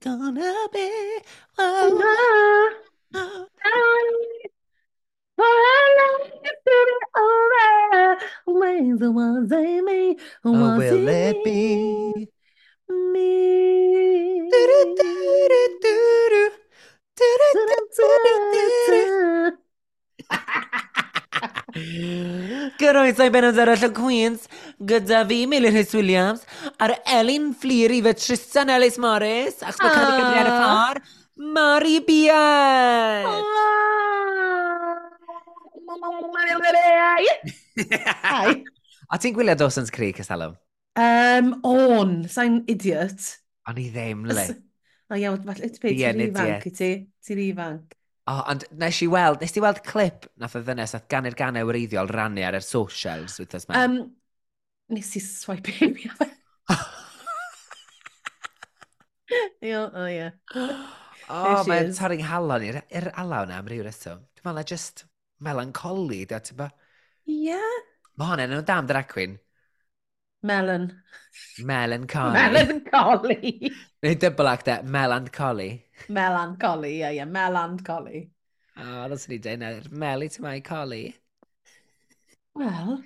gonna be? Whoa. Whoa. For life over. Ways the ones they me. Oh, will it be? Me. Good morning, I'm Queens. Good Davi, Miller Williams. ar Elin Fleary fe Tristan Ellis Morris, achos ei Carigan ar y ah. ffordd, Mari Biad! Ah. Hi. O ti'n gwylio Dawson's Creek, Estelo? Um, on, sa'n idiot. O'n i ddim, le. O iawn, falle, ti'n ti'n ifanc i ti? Ti'n ifanc. O, oh, ond nes i weld, nes ti weld clip nath o ddynes ath i'r ganau wreiddiol rannu ar yr socials wythnos ma? Um, nes i swipe i mi O, ie. O, mae'n torri'n halon i'r er alaw na am ryw reswm. Dwi'n meddwl na just melancoli, da, ti'n ba? Ie. Yeah. Mae hon yn dam drag queen. Melon. Melancholy. Melancholy. Neu double act e, that, melancholy. Melancholy, ie, yeah, ie, yeah, melancholy. O, ddos ni dweud nawr. Meli to my collie. Wel,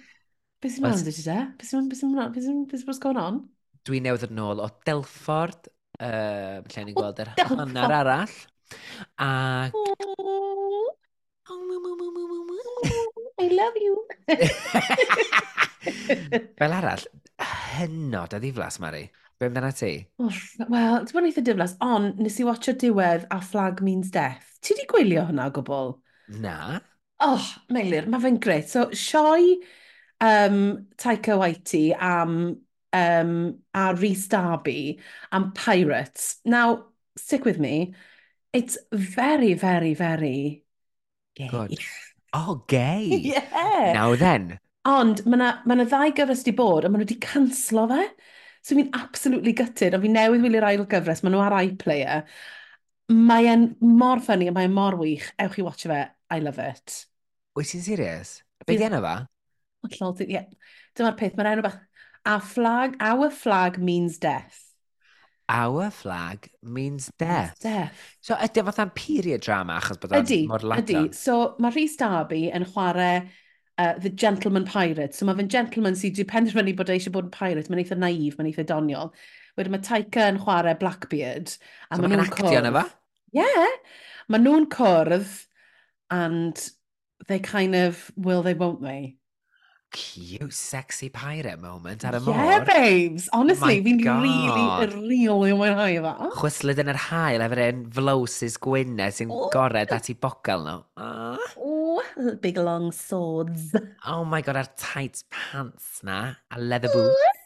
beth sy'n mynd i ti da? Beth sy'n mynd, beth sy'n mynd, beth sy'n mynd, beth sy'n going on? Dwi newydd yn ôl o Delford uh, lle ni'n gweld yr hanner arall. A... Oh. Oh, I love you. Fel arall, hynod a ddiflas, Mari. Be amdana ti? Wel, ti'n bod yn eitha diflas, ond nes i watcho diwedd a Flag Means Death. Ti di gwylio hwnna o gwbl? Na. Oh, Meilir, mae fe'n gret. So, sioi um, Taika Waiti am um, a Rhys Darby am Pirates. Now, stick with me, it's very, very, very gay. Good. Oh, gay. yeah. Now then. Ond mae yna ma, na, ddau gyfres di bod, a maen nhw wedi canslo fe. So fi'n absolutely gutted, a fi newydd wylio'r ail gyfres, maen nhw ar iPlayer. Mae e'n mor ffynnu, a mae e'n mor wych. Ewch i watch fe, I love it. Wyt ti'n serious? Be di enw fa? Hollol, ie. Dyma'r peth, mae'n enw bach Our flag, our flag means death. Our flag means death. Death. So ydy o fatha'n period drama achos bod o'n mor lata? Ydy, so mae Rhys Darby yn chwarae uh, the gentleman pirate. So mae fe'n gentleman sydd wedi penderfynu bod eisiau bod yn pirate. Mae'n eitha naif, mae'n eitha doniol. Wedyn mae Taika yn chwarae Blackbeard. A so mae'n nhw'n cwrdd. Mae'n actio Yeah. Mae nhw'n cwrdd and they kind of, will they, won't they? cute sexy pirate moment ar y môr. Yeah, babes! Honestly, fi'n rili, really o mwynhau efo. Chwyslyd yn yr hael efo'r un flowsys gwynau sy'n oh. gored at i bocal nhw. Oh. oh, big long swords. Oh my god, a'r tight pants na, a leather boots.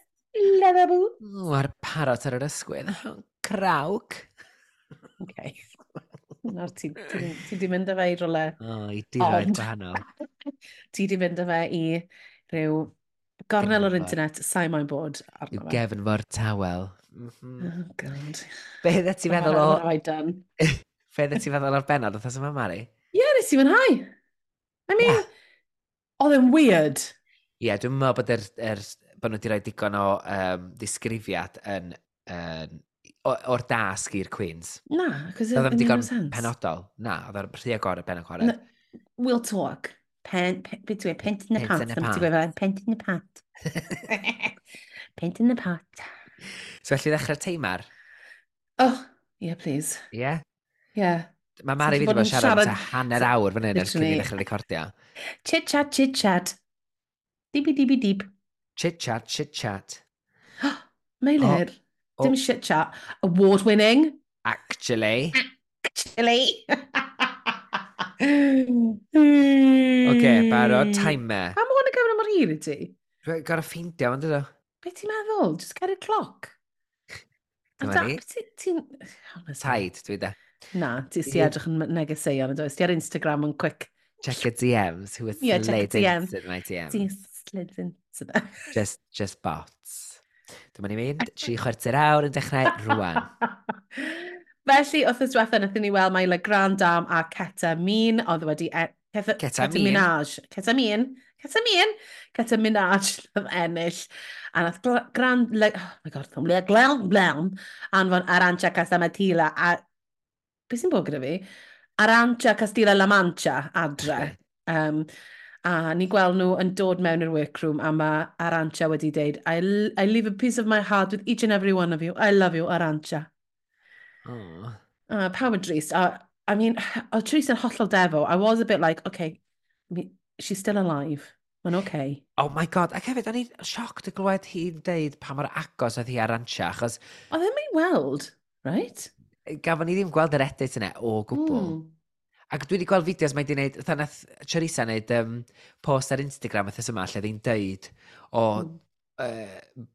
Leather boots. O, a'r parot ar yr ysgwydd. Oh, crawc. Okay. Nawr, ti, ti, ti di mynd â fe i rolau. O, oh, i diroedd gwahanol. ti di mynd â fe i rhyw gornel o'r internet, sa'i moyn bod arno fe. gefn fo'r tawel. Mm -hmm. Oh, God. Be dda ti'n meddwl o... Be dda ti'n meddwl o'r benod, oedd yma, Mari? Ie, yeah, nes i fynhau. I mean, ah. oedd yn weird. Ie, yeah, dwi'n meddwl bod er, er, bod nhw wedi rhoi digon o um, disgrifiad yn, yn o'r dasg i'r Queens. Na, cos it made no sense. penodol. Na, oedd o'r rhi agor y ben o chwarae. We'll talk pen, pen, beth dwi'n pent yn y pat. Pent yn y pat. Pent yn y pat. pent yn y pat. So felly ddechrau'r teimar? Oh, yeah, please. Yeah? Yeah. Mae Mari fi wedi bod yn siarad am hanner awr fan hyn ers cyn i ddechrau recordio. Chit-chat, chit-chat. Dibi-dibi-dib. Chit-chat, chit-chat. Meilir. Oh. Dim shit chat. Award winning. Actually. Actually. okay, barod, hmm. timer. Pam o'n y gyfnod mor hir i ti? Gwyd ffeindio, ond ydw. Be ti'n meddwl? Just get a clock. Dyma ni. Ti'n... Taid, dwi da. Na, ti si edrych yn negeseuon, ydo. Ti ar Instagram yn quick. Check your DMs, who is yeah, slid into my DMs. Ti'n slid into them. Just, just bots. Dyma ni mynd, tri chwarter awr yn dechrau rwan. Felly, wrth ysdiwetha, wnaethon ni weld mae Le Grand Dam a Ketamine, oedd wedi... E Ketamine. Ketamine. Ketamine. Ketamine oedd ennill. A nath Grand... Le, oh my god, thwm, Le Glewn Blewn anfon Arantia Castamatila a... Beth sy'n bod gyda fi? Arantia Castilla La Mancha adre. Um, a ni gweld nhw yn dod mewn i'r workroom a mae Arantia wedi dweud I, I leave a piece of my heart with each and every one of you. I love you, Arantia. Oh. Uh, pawb yn drist. Uh, I mean, oedd Therese yn hollol defo. I was a bit like, okay, she's still alive. Mae'n okay. Oh my god. Ac hefyd, o'n i'n sioc dy glywed hi'n deud pa mor agos oedd hi ar antia, achos... Oedd ddim ei weld, right? Gafon ni ddim gweld yr edit yna o gwbl. Mm. Ac dwi wedi gweld fideos mae wedi gwneud, fatha nath Charissa wneud um, post ar Instagram wythnos yma lle ddi'n deud o mm. uh,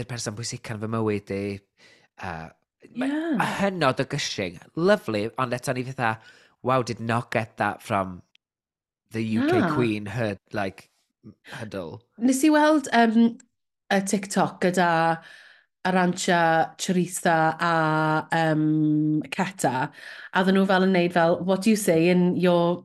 er person pwysican fy mywyd i, uh, yeah. a hynod o gyshing. Lovely, ond eto ni fatha, wow, did not get that from the UK yeah. Queen, her, like, huddle. Nes i weld um, y TikTok gyda Arantia, Charitha a um, Keta, a oedden nhw fel yn neud fel, what do you say in your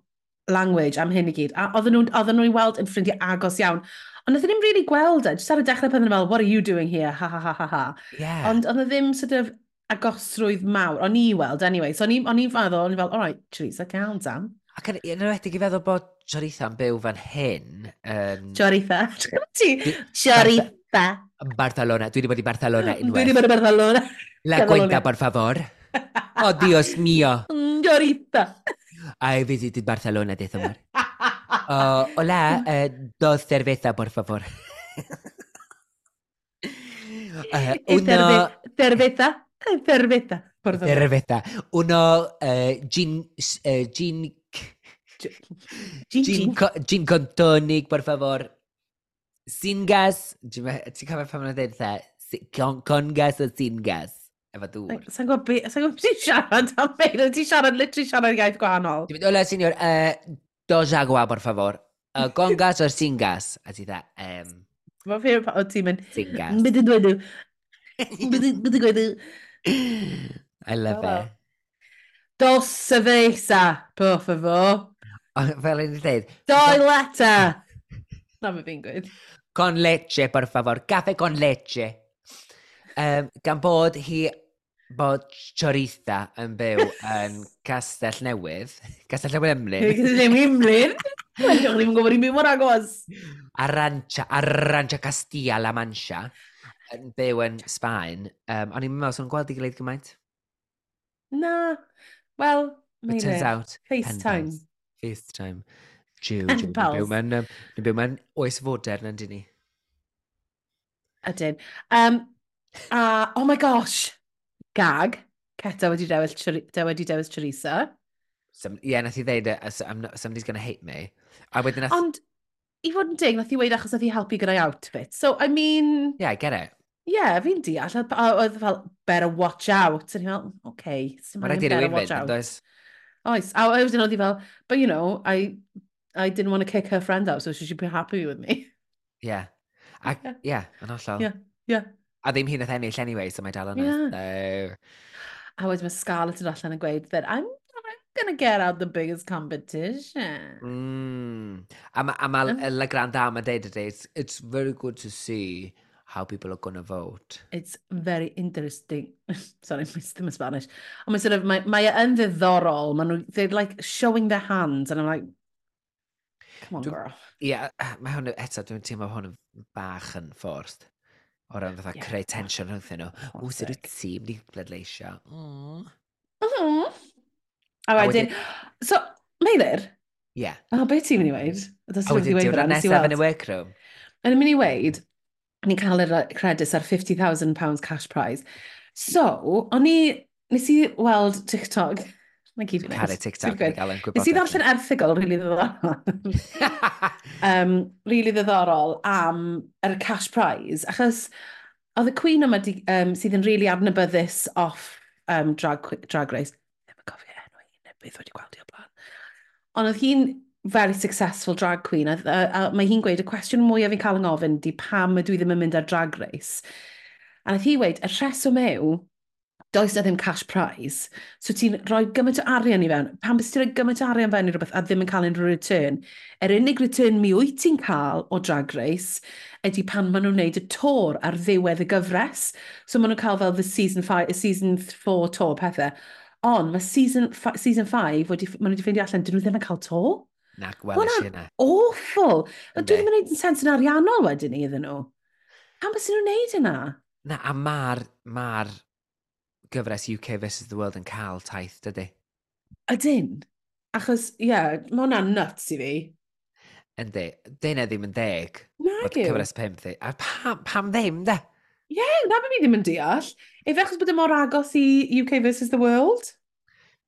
language am hyn i gyd. A oedden nhw'n nhw weld yn ffrindiau agos iawn. Ond oedden ni'n really gweld e, jyst ar y dechrau pan fel, what are you doing here, ha ha ha ha ha. Yeah. Ond oedden ddim sort of agosrwydd mawr. O'n i weld, anyway. So o'n i'n feddwl, o'n i'n fel, all right, Teresa, calm down. Ac yn enwedig i feddwl bod Joritha yn byw fan hyn... Um... Charitha. yn Barcelona. Dwi wedi bod i Barcelona unwaith. Dwi wedi bod i Barcelona. La cuenta, por favor. Oh, Dios mío. Mm, Charitha. I visited Barcelona this summer. Oh, hola, eh, dos cerveza, por favor. Eh, eh, uh, una... Cerveza. Cerveza. Por favor. cerveza. Uno, eh, gin, gin, Gin, gin, gin. co- gin con tonic, por favor. Sin gas. Ti'n me- Con, con gas o sin gas. Efo dŵr. Sa'n gwybod sa'n gwybod ti'n siarad am beid, ti'n siarad, literally siarad iaith gwahanol. Ti'n mynd, hola, senyor, eh, dos agua, por favor. Uh, con gas o sin gas? A ti dda, um, o ti'n mynd, sin gas. dweud dweud I love oh. it. Dos cerveza, por favor. O, fel un i ddweud. Doi leta. Na, mae fi'n gweud. Con leche, por favor. Caffe con leche. Um, gan bod hi bod Choritha yn byw yn Castell Newydd. Castell Newydd Emlyn. Castell Newydd Emlyn? Wel, ddim yn gwybod i'n byw mor agos. Arrancha, Arrancha Castilla La Mancha yn byw yn Sbaen, um, o'n i'n meddwl sy'n gweld i gilydd gymaint. Na, wel, mae'n turns it. out, FaceTime. FaceTime. Jiw, jiw, ni'n byw mewn, um, ni'n byw mewn oes fodern yn dyn ni. Ydyn. Um, a, oh my gosh, gag. Ceta wedi dewis, wedi dewis Teresa. Some, yeah, nath i ddeud, uh, somebody's gonna hate me. A wedyn nath... Ond, i fod yn deg, nath i weid achos nath i helpu gyda'i outfit. So, I mean... Yeah, I get it. Yeah, fi'n deall. A oedd fel, better watch out. And fel, okay, sy'n rhaid better watch out. Does... Oes, a wedyn oedd i fel, but you know, I, I didn't want to kick her friend out, so she should be happy with me. Yeah. Ac, yeah, yeah yn hollol. Yeah, yeah. A ddim hi'n ath ennill anyway, so mae dal yna. Yeah. So... A wedyn mae Scarlett yn allan yn gweud that I'm going to get out the biggest competition. Mm. I'm, I'm, I'm, ma like Granda, I'm a. It's, it's very good to see how people are going to vote. It's very interesting. Sorry, ddim yn Spanish. Ond mae sort of, mae, mae e yn ddiddorol. Mae nhw, they're like showing their hands and I'm like, come on girl. Ie, yeah, mae hwn, eto, dwi'n teimlo hwn yn bach yn ffordd. O ran fatha yeah. creu tension rhwngthyn nhw. O, sy'n rwyt ti, mynd i bleidleisio. Mm. Mm. A wedyn, so, Meilir? Ie. Yeah. O, beth ti'n mynd i weid? A wedyn, diwrnod nesaf yn y workroom? Yn mynd i weid, ni'n cael yr credus ar £50,000 cash prize. So, o'n i, nes i weld TikTok. Mae gyd yn Caru TikTok, ni'n gael yn gwybod. Nes i ddarllen erthigol rili really ddiddorol. um, rili really ddiddorol am yr cash prize, achos oedd y cwyn yma di, um, sydd yn rili really adnabyddus off um, drag, drag race, beth wedi gweld i o blaen. Ond oedd hi'n very successful drag queen, a, a, a mae hi'n gweud y cwestiwn mwyaf fi'n cael yng ngofyn di pam ydw i ddim yn mynd ar drag race. A nath hi weid, y rheswm yw, does na ddim cash prize, so ti'n rhoi gymaint o arian i fewn. Pan bys ti'n rhoi gymaint o arian fewn i rhywbeth a ddim yn cael unrhyw return, yr unig return mi wyt ti'n cael o drag race ydy pan maen nhw'n wneud y tor ar ddiwedd y gyfres. So maen nhw'n cael fel the season, five, season 4 tor pethau. Ond mae season, season 5, wedi, maen nhw wedi ffeindio allan, dyn nhw ddim yn cael to. Na, gwelais i yna. awful. Dwi ddim yn gwneud yn sens yn ariannol wedyn ni iddyn nhw. Pam bys nhw'n gwneud yna? Na, a mae'r ma gyfres UK vs the World yn cael taith, dydy? Ydyn. Achos, ie, yeah, mae hwnna'n nuts i fi. Yndi, dyna ddim yn deg. Nag yw. Cyfres 5. A pam, pam ddim, da? Ie, yeah, na fi ddim yn deall. Efe achos bod y mor agos i UK versus the world?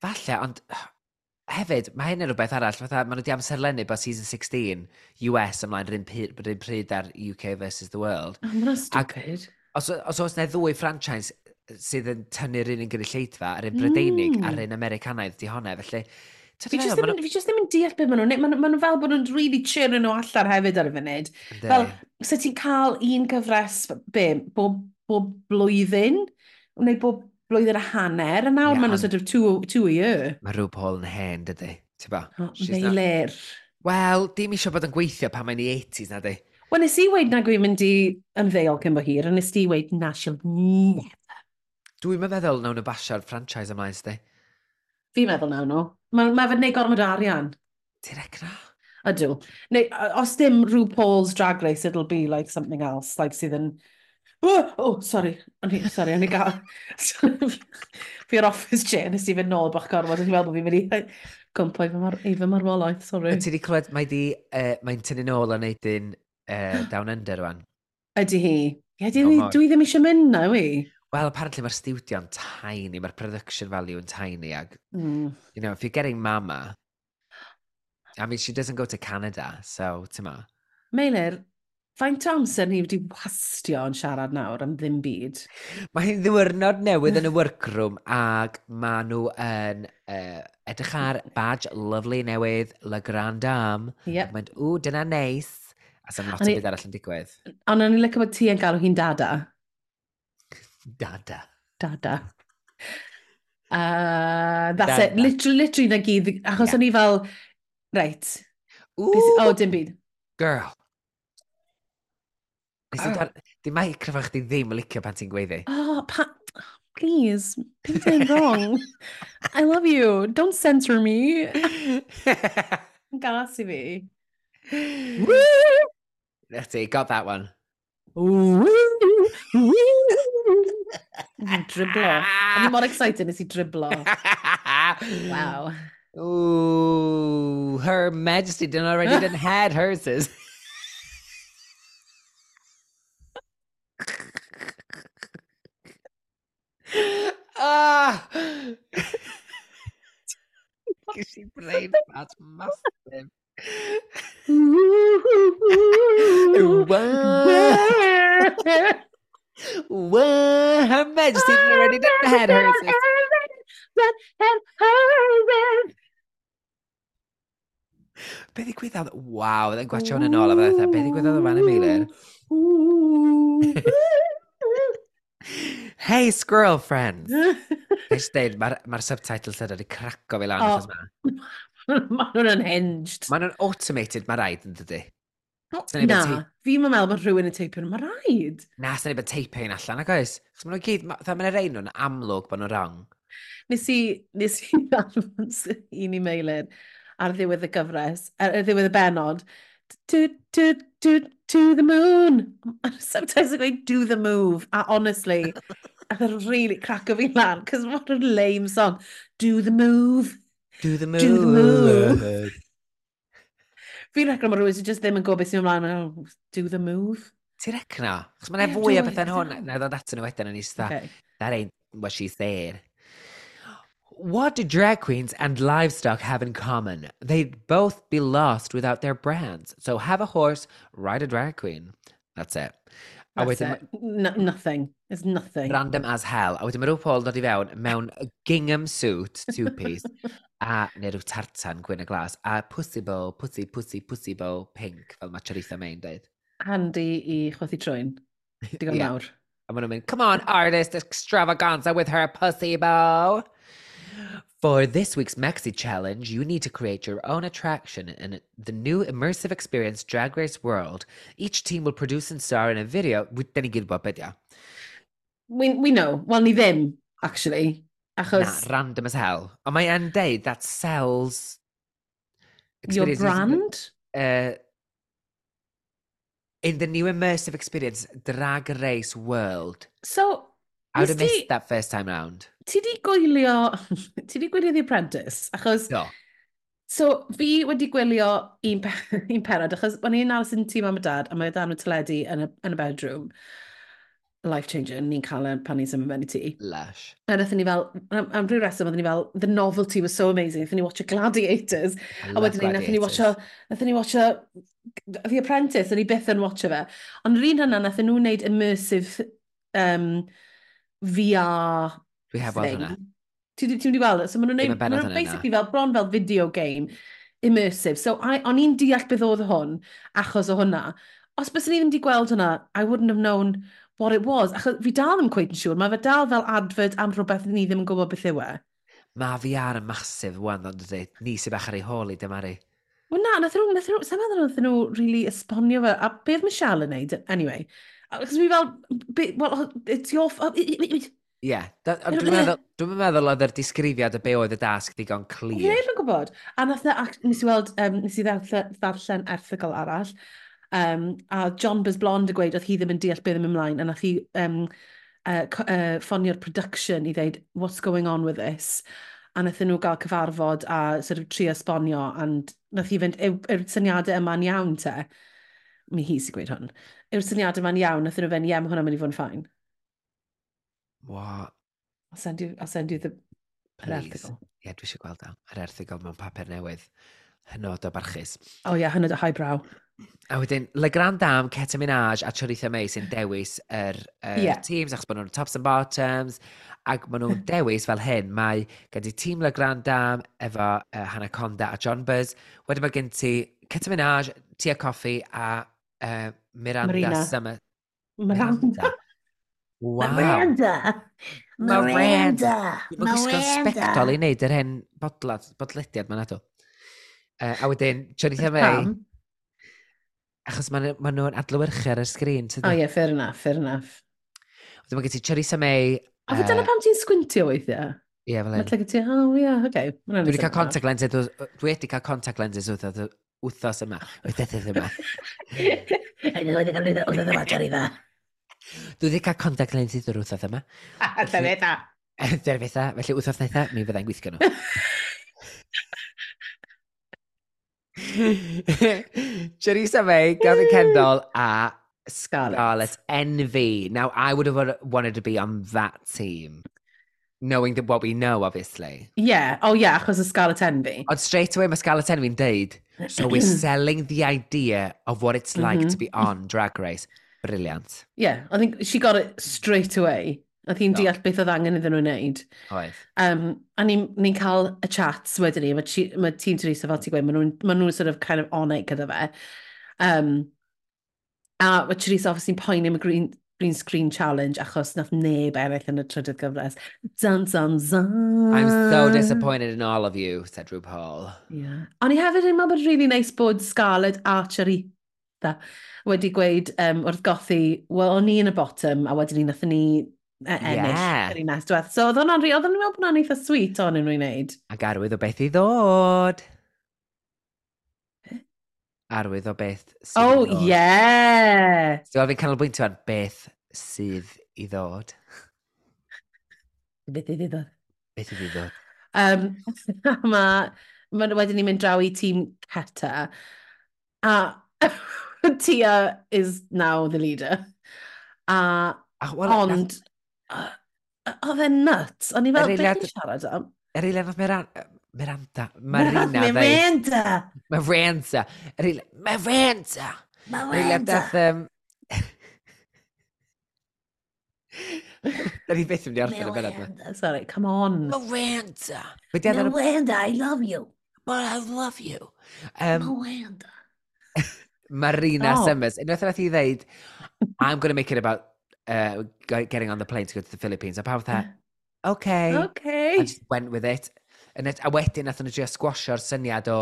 Falle, ond hefyd, mae hyn yn rhywbeth arall. Fatha, maen nhw wedi amserlennu bod season 16 US ymlaen rhywun pryd, rhywun pryd ar UK versus the world. Oh, mae'n stupid. Ac, os, os oes yna ddwy franchise sydd yn tynnu'r un yn gynulleidfa, yr un Brydeinig mm. a'r un Americanaidd di honna, felly Fi jyst ddim, fi just ddim yn deall beth maen nhw'n neud. Maen nhw fel bod nhw'n really cheerio nhw allan hefyd ar y funud. Fel, so ti'n cael un cyfres, be, bob, bob blwyddyn? Neu bob blwyddyn a hanner, a nawr yeah, maen nhw'n sort of two, two a year. Mae rhyw Paul yn hen, dydy. Ti'n ba? Oh, Feilir. Wel, dim eisiau bod yn gweithio pan mae'n i 80s, na di. Wel, nes i weid na gwyn mynd i ymddeol cyn bo hir, a nes i weid na siol never. Dwi'n meddwl nawn nhw basio'r franchise ymlaen, sdi. Fi'n meddwl nawn nhw. Mae ma fe'n neud gormod o arian. Direcra. Ydw. Neu, os dim rhyw Paul's Drag Race, it'll be like something else, like sydd yn... Oh, oh sorry, o'n i, sorry, o'n i gael... Fi'r office chair, nes i fynd nôl bach gormod, o'n i'n meddwl bod fi'n mynd i gwmpo i fy, mar, i fy marwolaeth, sorry. Ti wedi clywed, mae di, uh, mae'n tynnu nôl a neud un uh, Down Under rwan. Ydy hi. Ie, yeah, oh dwi, dwi ddim eisiau mynd na, wi well, apparently mae'r studio'n tiny, mae'r production value yn tiny, ag, mm. you know, if you're getting mama, I mean, she doesn't go to Canada, so, tyma. Meilir, faint o amser ni wedi wastio yn siarad nawr am ddim byd? Mae hi'n ddiwrnod newydd yn y workroom ac mae nhw yn uh, edrych ar badge lovely newydd, La Grand Dame. Yep. Mae'n, ww, dyna neis. A sy'n lot o byd arall yn digwydd. Ond o'n i'n lyco bod ti yn galw hi'n dada. Dada. Dada. Uh, that's Dada. it. Literally, literally na gyd. Achos yeah. o'n i fel, right. Ooh. O, oh, dim byd. Girl. Nes i oh. dar... Di mae cryfa chdi ddim yn licio pan ti'n gweiddi. Oh, pa... Please, pink thing wrong. I love you. Don't censor me. Gas i fi. Woo! That's got that one. Woo! Woo! dribbler. Any more exciting is he dribbler? wow. Ooh, Her Majesty didn't already didn't had herses. Ah. she played that massive. Well, her majesty oh, already done her head hurts. Be ddigwyddodd? Waw, oedd e'n gwachio hwn yn ôl a fydda eitha. Be ddigwyddodd o fan y meilir? Hey, squirrel friends. Nes dweud, mae'r ma subtitles yna wedi craco fi lan. Oh. Mae nhw'n unhinged. Mae nhw'n automated, mae rhaid yn dydy. Na, fi'n meddwl bod rhywun yn teipio nhw, mae rhaid. Na, sy'n ei bod teipio un allan, ac oes? Chos maen nhw'n gyd, dda mae'n rhaid nhw'n amlwg bod nhw'n rong. Nes i, nes i anfons un i meilir ar ddiwedd y gyfres, ar ddiwedd y benod, to, to, to, to the moon. Sometimes I go, do the move. A honestly, a e really crack o fi lan, cos what a lame song. Do the move. Do the move. Do the move. Fi'n recno mae rhywun sydd just ddim yn gwybod beth sy'n ymlaen. meddwl, Do the move. Ti'n recno? Chos mae'n Ie, fwy o bethau'n hwn, na ddod atyn nhw wedyn yn eista. Okay. That ain't what she said. What do drag queens and livestock have in common? They'd both be lost without their brands. So have a horse, ride a drag queen. That's it. A That's wedyn... It. No, nothing. It's nothing. Random as hell. A wedyn mae rhyw Paul dod i fewn mewn gingham suit, two-piece, a neu rhyw tartan gwyn y glas, a pussy bow, pussy, pussy, pussy bow, pink, fel mae Charitha May'n dweud. Handi i chwythu trwy'n. Digon yeah. mawr. A maen nhw'n mynd, come on, artist extravaganza with her pussy bow. For this week's Maxi Challenge, you need to create your own attraction in the new immersive experience Drag Race World. Each team will produce and star in a video. Wy- Da ni gyd bod beth. We, we know. Wel, ni ddim, actually. Na, Achos random as hell. Ond mae e'n deud that sells... your brand? Uh, in the new immersive experience Drag Race World. So, I would have missed di, that first time round. Ti di gwylio... ti di gwylio The Apprentice? Achos... No. So, fi wedi gwylio un, pe... un perod, achos o'n i'n aros yn tîm am y dad, a mae dan o teledu yn y, yn y bedroom. Life changer, ni'n cael e pan ni'n symud mewn i ti. Lush. A wnaethon ni fel, am, am rhyw reswm, oedden ni fel, the novelty was so amazing, wnaethon ni watch Gladiators. I a wedyn ni, wnaethon ni watch wnaethon ni watch The Apprentice, o'n i byth yn watch fe. Ond yr un hynna, wnaethon nhw'n wneud immersive um, VR Dwi heb weld hwnna. Ti wedi weld? So maen nhw'n neud, maen nhw'n basically fel, bron fel video game, immersive. So I, o'n i'n deall beth oedd hwn, achos o hwnna. Os bys ni ddim wedi gweld hwnna, I wouldn't have known what it was. Achos fi dal ddim cweith yn siŵr, mae fe dal fel advert am rhywbeth ni ddim yn gwybod beth yw e. Mae VR yn masif wan, ond dwi, ni sy'n bach ar ei holi, dim ar ei. Wel na, nath nhw, nath nhw, sa'n meddwl nath nhw really esbonio fe, a beth Michelle yn neud, anyway, Achos fi fel, well, it's your... Ie, yeah. dwi'n meddwl, dwi meddwl oedd yr disgrifiad y be oedd y dasg ddigon clir. Ie, dwi'n gwybod. A nath na, nes i weld, um, nes i ddarllen erthigol arall, um, a John Buzz Blond y gweud oedd hi ddim yn deall beth ddim ymlaen, a nath hi um, uh, uh, ffonio'r production i ddeud, what's going on with this? A nath nhw gael cyfarfod a sort of trio esbonio, and nath hi fynd, yw'r syniadau yma'n iawn te? Mi hi sy'n gweud hwn yw'r syniadau yma'n iawn, nath nhw fe'n ie, mae hwnna'n mynd i fod yn ffain. What? I'll send you, I'll send you the, Please. yr erthigol. Ie, dwi eisiau gweld o. Yr erthigol mewn papur newydd. Hynod o barchus. O oh, ie, yeah, hynod o highbrow. A wedyn, Le Grand Dame, Ceta Minaj a Choritha May sy'n dewis yr er, er yeah. teams, achos bod nhw'n tops and bottoms, ac maen nhw'n dewis fel hyn. Mae gen ti tîm Le Grand Dame efo uh, Hannah Conda a John Buzz. Wedyn mae gen ti Ceta Minaj, Tia Coffi a uh, Miranda Marina. Summer. Miranda. Wow. Miranda. Miranda. Mae'n gwisgo spectol i wneud yr hen bodlad, bodlediad ma'n adw. Uh, a wedyn, Jonathan May. Achos maen ma nhw'n adlywyrchu ar y sgrin. O oh, ie, yeah, fair enough, fair enough. Wedyn mae gen ti Charissa May. A fe dyna pam ti'n sgwintio weithiau? Ie, fel un. Mae'n ti, oh ie, yeah, oce. Okay. Dwi wedi cael contact lenses, dwi wedi cael contact lenses wrth wythnos yma. Wythnos yma. Hynny wedi cael wythnos yma, Jerry, dda. Dwi wedi cael contact lenses o'r wythnos yma. Dyna fe da. Dyfetha. Dyfetha. Felly wythnos nesa, mi fyddai'n gweithio nhw. Charissa May, Gavin Kendall a Scarlett. Scarlett Envy. Now, I would have wanted to be on that team knowing that what we know, obviously. Yeah. Oh, yeah, achos y Scarlet Envy. Ond straight away mae Scarlet Envy'n deud, so we're selling the idea of what it's like mm -hmm. to mm-hmm. be on Drag Race. Brilliant. Yeah, I think she got it straight away. A hi'n no. deall beth oedd angen iddyn nhw wneud. Oedd. Um, a ni'n ni, cael y chats wedyn ni, mae ti, ma tîm Teresa fel ti'n gweud, maen nhw'n ma nhw sort of kind of on it gyda fe. Um, a mae Teresa obviously yn poeni am y green, green screen challenge achos nath neb eraill yn y trydydd gyfres. Zan, zan, zan. I'm so disappointed in all of you, said RuPaul. Yeah. Ond i hefyd yn meddwl bod really nice bod Scarlett Archer i dda wedi gweud um, wrth gothi, well, o'n i yn y bottom, a wedyn ni nath ni e, ennill. Yeah. yr un nes diwedd. So, oedd hwnna'n rhi, oedd hwnna'n meddwl bod hwnna'n eitha sweet o'n unrhyw wneud. Ac arwydd o beth i ddod arwydd o beth sydd Oh, i ie! Yeah. So, fi'n canolbwyntio ar beth sydd i ddod. Beth i ddod? Beth sydd i ddod? Um, mae ma wedyn ni'n mynd draw i tîm Ceta. A Tia is now the leader. A, Ach, well, ond, oedd e'n nuts. O'n i fel, beth i'n siarad am? Yr eiliad oedd me'r Miranda. Marina. Miranda. Miranda. Miranda. Miranda. Miranda. Da ni beth yn mynd i orffen y bennod. Sorry, come on. Miranda. Miranda, I love you. But I love you. Um, Miranda. Marina oh. Summers. Unwaith nath i ddeud, I'm going to make it about uh, getting on the plane to go to the Philippines. A pawb dda, okay. Okay. I just went with it. Et, a wedyn nath nhw drio sgwasio'r syniad o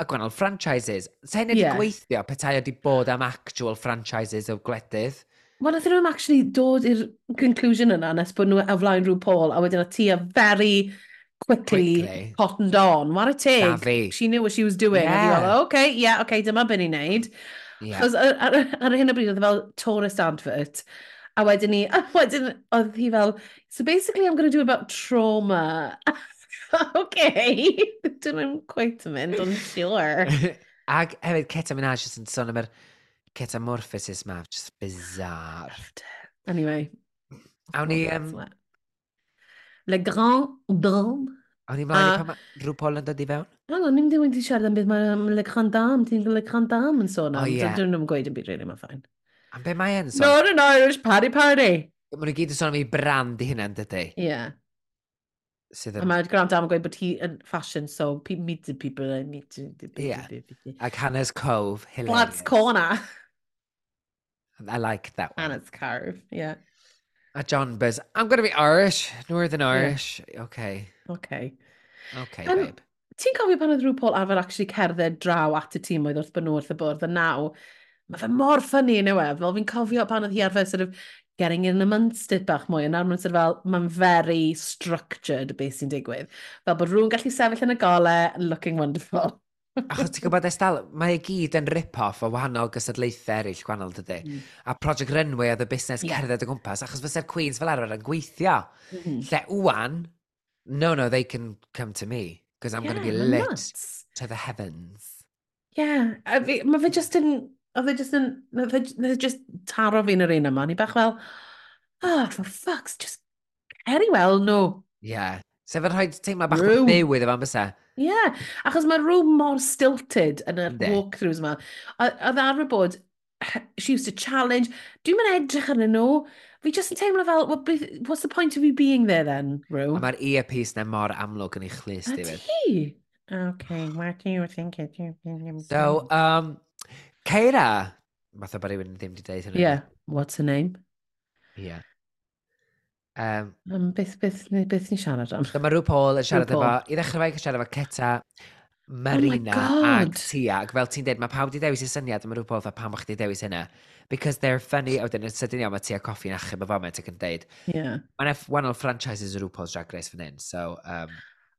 y gwannol franchises. Sa hyn wedi yeah. gweithio petai wedi bod am actual franchises o gwledydd? Wel, nath nhw'n actually dod i'r conclusion yna nes bod nhw o flaen rhyw Paul, a wedyn o ti a very quickly, quickly. cottoned on. What a take. She knew what she was doing. Yeah. Fel, okay, yeah, okay, dyma beth ni'n neud. Yeah. Os, ar, ar, ar hyn o bryd, oedd e fel tourist advert. A wedyn ni, a wedyn, oedd hi fel, so basically I'm going to do about trauma. okay. Dyn nhw'n quite yn mynd, ond sure. Ac hefyd, Ceta Minaj yn sôn am yr cetamorphosis ma, just bizarre. Anyway. Awn ni... Um, Le Grand Dame. Awn ni mlaen i pan mae rhyw rhywbol yn dod i fewn? Wel, o'n i'n ddim wedi siarad am beth mae Le Grand Dame, ti'n Le Grand Dame yn sôn am. Oh, yeah. Dwi'n gweud yn byd rili, mae'n ffain. Am be mae e'n sôn? Not an Irish Party Party. Mae'n nhw gyd yn sôn am ei brand i hynna'n dydy. Ie. Yeah sydd yn... A mae'r gwrando am yn gweud bod hi yn fashion, so meet the people, I meet the people. Yeah. Ac Hannah's Cove, hilarious. Blad's Corner. I like that one. Hannah's Cove, yeah. A John Buzz, I'm going to be Irish, Northern Irish. Yeah. Okay. Okay. Okay, um, babe. Ti'n cofio pan oedd rhyw Paul arfer actually cerdded draw at y tîm oedd wrth bod nhw wrth y bwrdd, a naw, mae fe mor ffynnu yn ewe, fel fi'n cofio pan oedd hi arfer sort of getting in amongst it bach mwy. Yn nawr nhw'n sort fel, mae'n very structured beth sy'n digwydd. Fel bod rhywun gallu sefyll yn y gole looking wonderful. Achos ti'n gwybod, estal, mae i gyd yn rip-off o wahanol gysadlaethau eraill gwahanol dydy. Mm. A Project Runway oedd y busnes yeah. cerdded o gwmpas, achos fysa'r Queens fel arfer yn gweithio. Mm -hmm. Lle wwan, no, no, they can come to me, because I'm yeah, going to be lit nuts. to the heavens. Yeah, mae fe just yn oedd e just yn, oedd e just e taro fi yn yr un yma, ni bach fel, oh, for fucks, just ceri wel nhw. Ie, yeah. sef yn rhoi teimlo bach o byw iddo fan ambysa. Ie, yeah. achos mae rhyw mor stilted yn y walkthroughs yma. Oedd e arfer bod, she used to challenge, dwi'n mynd edrych arnyn nhw, fi just yn teimlo fel, what, what's the point of you being there then, Rw? A mae'r earpiece na mor amlwg yn ei chlis, David. A ti? Okay, what do you think it? So, um, Ceira! Fath o bod rhywun ddim wedi deud hynny. Yeah, what's her name? Yeah. Um, um, beth, beth, beth, beth ni siarad am? Mae rhyw Paul yn siarad efo, i ddechrau fe, siarad efo Ceta, oh Marina oh ag Tia. Ac fel ti'n dweud, mae pawb wedi dewis y syniad, mae rhyw Paul fel pam o'ch di dewis hynna. Because they're funny, a wedyn yn sydyn iawn mae Tia coffi'n achub y foment ac yn dweud. Yeah. Mae'n wahanol franchises o rhyw Paul's Drag Race fan hyn, so... Um,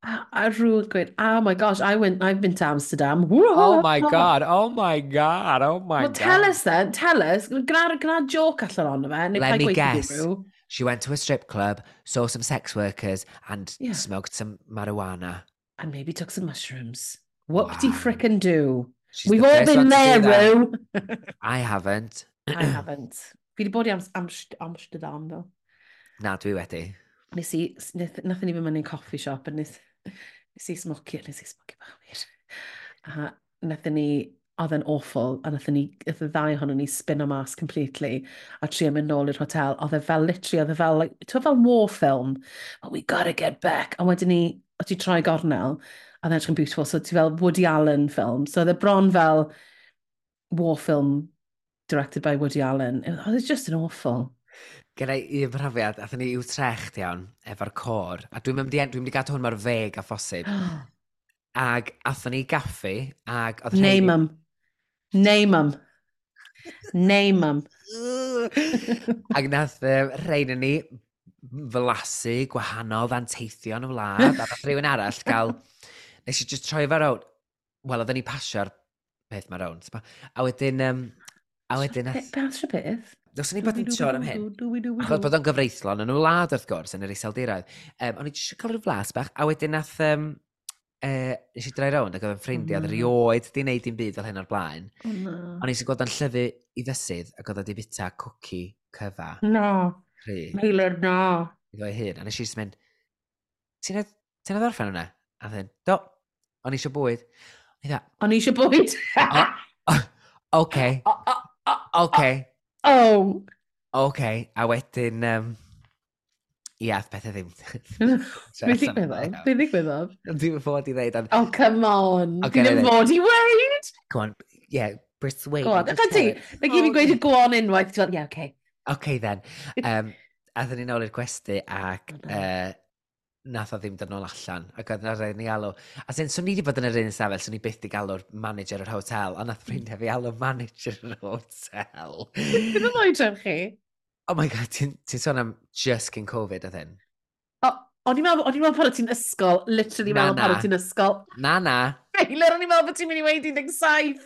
I, I really good. Oh my gosh, I went. I've been to Amsterdam. Oh my god. Oh my god. Oh my well, god. tell us then. Tell us. Gwna gwna joke allan ond fe. Let me guess. She went to a strip club, saw some sex workers, and yeah. smoked some marijuana. And maybe took some mushrooms. What did wow. frickin' do. She's We've the all been there, Roo. I haven't. I haven't. Fi wedi bod i Amsterdam, though. Na, dwi wedi. Nes i, nothing even mynd i'n coffi shop, a nes nes i smocio, nes i smocio bach wir. A nathyn ni, oedd yn awful, a nathyn ni, oedd y ddau ohono ni spin o mas completely, a trio mynd nôl i'r hotel, oedd e fel literally, oedd e fel, like, to fel war film, oh, we gotta get back, a wedyn ni, o ti troi gornel, a then yn beautiful, so ti fel Woody Allen film, so oedd e bron fel war film directed by Woody Allen, it was just an awful. Gyda i un profiad, athyn ni i'w trecht iawn, efo'r cor, a dwi'n mynd i, dwi'n mynd i gadw hwn mor feg a phosib. Ag athyn ni gaffi, ag... Neu mam. Neu mam. Neu mam. Ac nath um, rhain yn ni flasu gwahanol fanteithion y wlad, a nath rhywun arall gael... Nes i just troi efo'r own. Wel, oedden ni pasio'r peth mae'r own. A wedyn... Um, a wedyn... Nath... Beth, beth, beth? Dos ni bod yn siarad am hyn, achos bod o'n gyfreithlon yn y wlad wrth gwrs yn yr iseldiroedd, um, o'n i jyst cael rhyw flas bach, a wedyn nath, um, uh, nes i drai rownd ac oedd yn ffrindiau, oedd rioed di wneud dim byd fel hyn o'r blaen. O'n i sy'n gweld o'n llyfu i ddysydd ac oedd wedi bita cwci cyfa. No, Meilir, no. I ei hyn. a nes i jyst mynd, ti'n edrych orffen hwnna? A ddyn, do, o'n i eisiau bwyd. O'n i eisiau bwyd? Oce. Oce. Oh! OK, a wedyn... Um, Ia, pethau ddim. Be ddigwyddodd? Be ddigwyddodd? Dwi'n fod i ddeud. Oh, come on. Okay, Dwi'n e. fod i weid! Come on, yeah, persuade. Go on, ychydig ti. Mae gyd fi'n oh, gweud y go on unwaith. Ti'n yeah, okay. OK, then. Um, Athyn ni nôl i'r gwesti ac uh, nath o ddim dod nôl allan, ac oedd yna rhaid ni alw. A sy'n swn i wedi bod yn yr un sefyll, swn i byth di galw'r manager yr hotel, a nath ffrindiau fi alw manager yr hotel. Ddim yn oedran chi? Oh my god, ti'n ti sôn am just cyn Covid oedd hyn? O'n i'n meddwl, o'n i'n meddwl pan o ti'n ysgol, literally meddwl pan o ti'n ysgol. Na, na. Eilir, o'n i'n meddwl bod ti'n mynd i weid 17.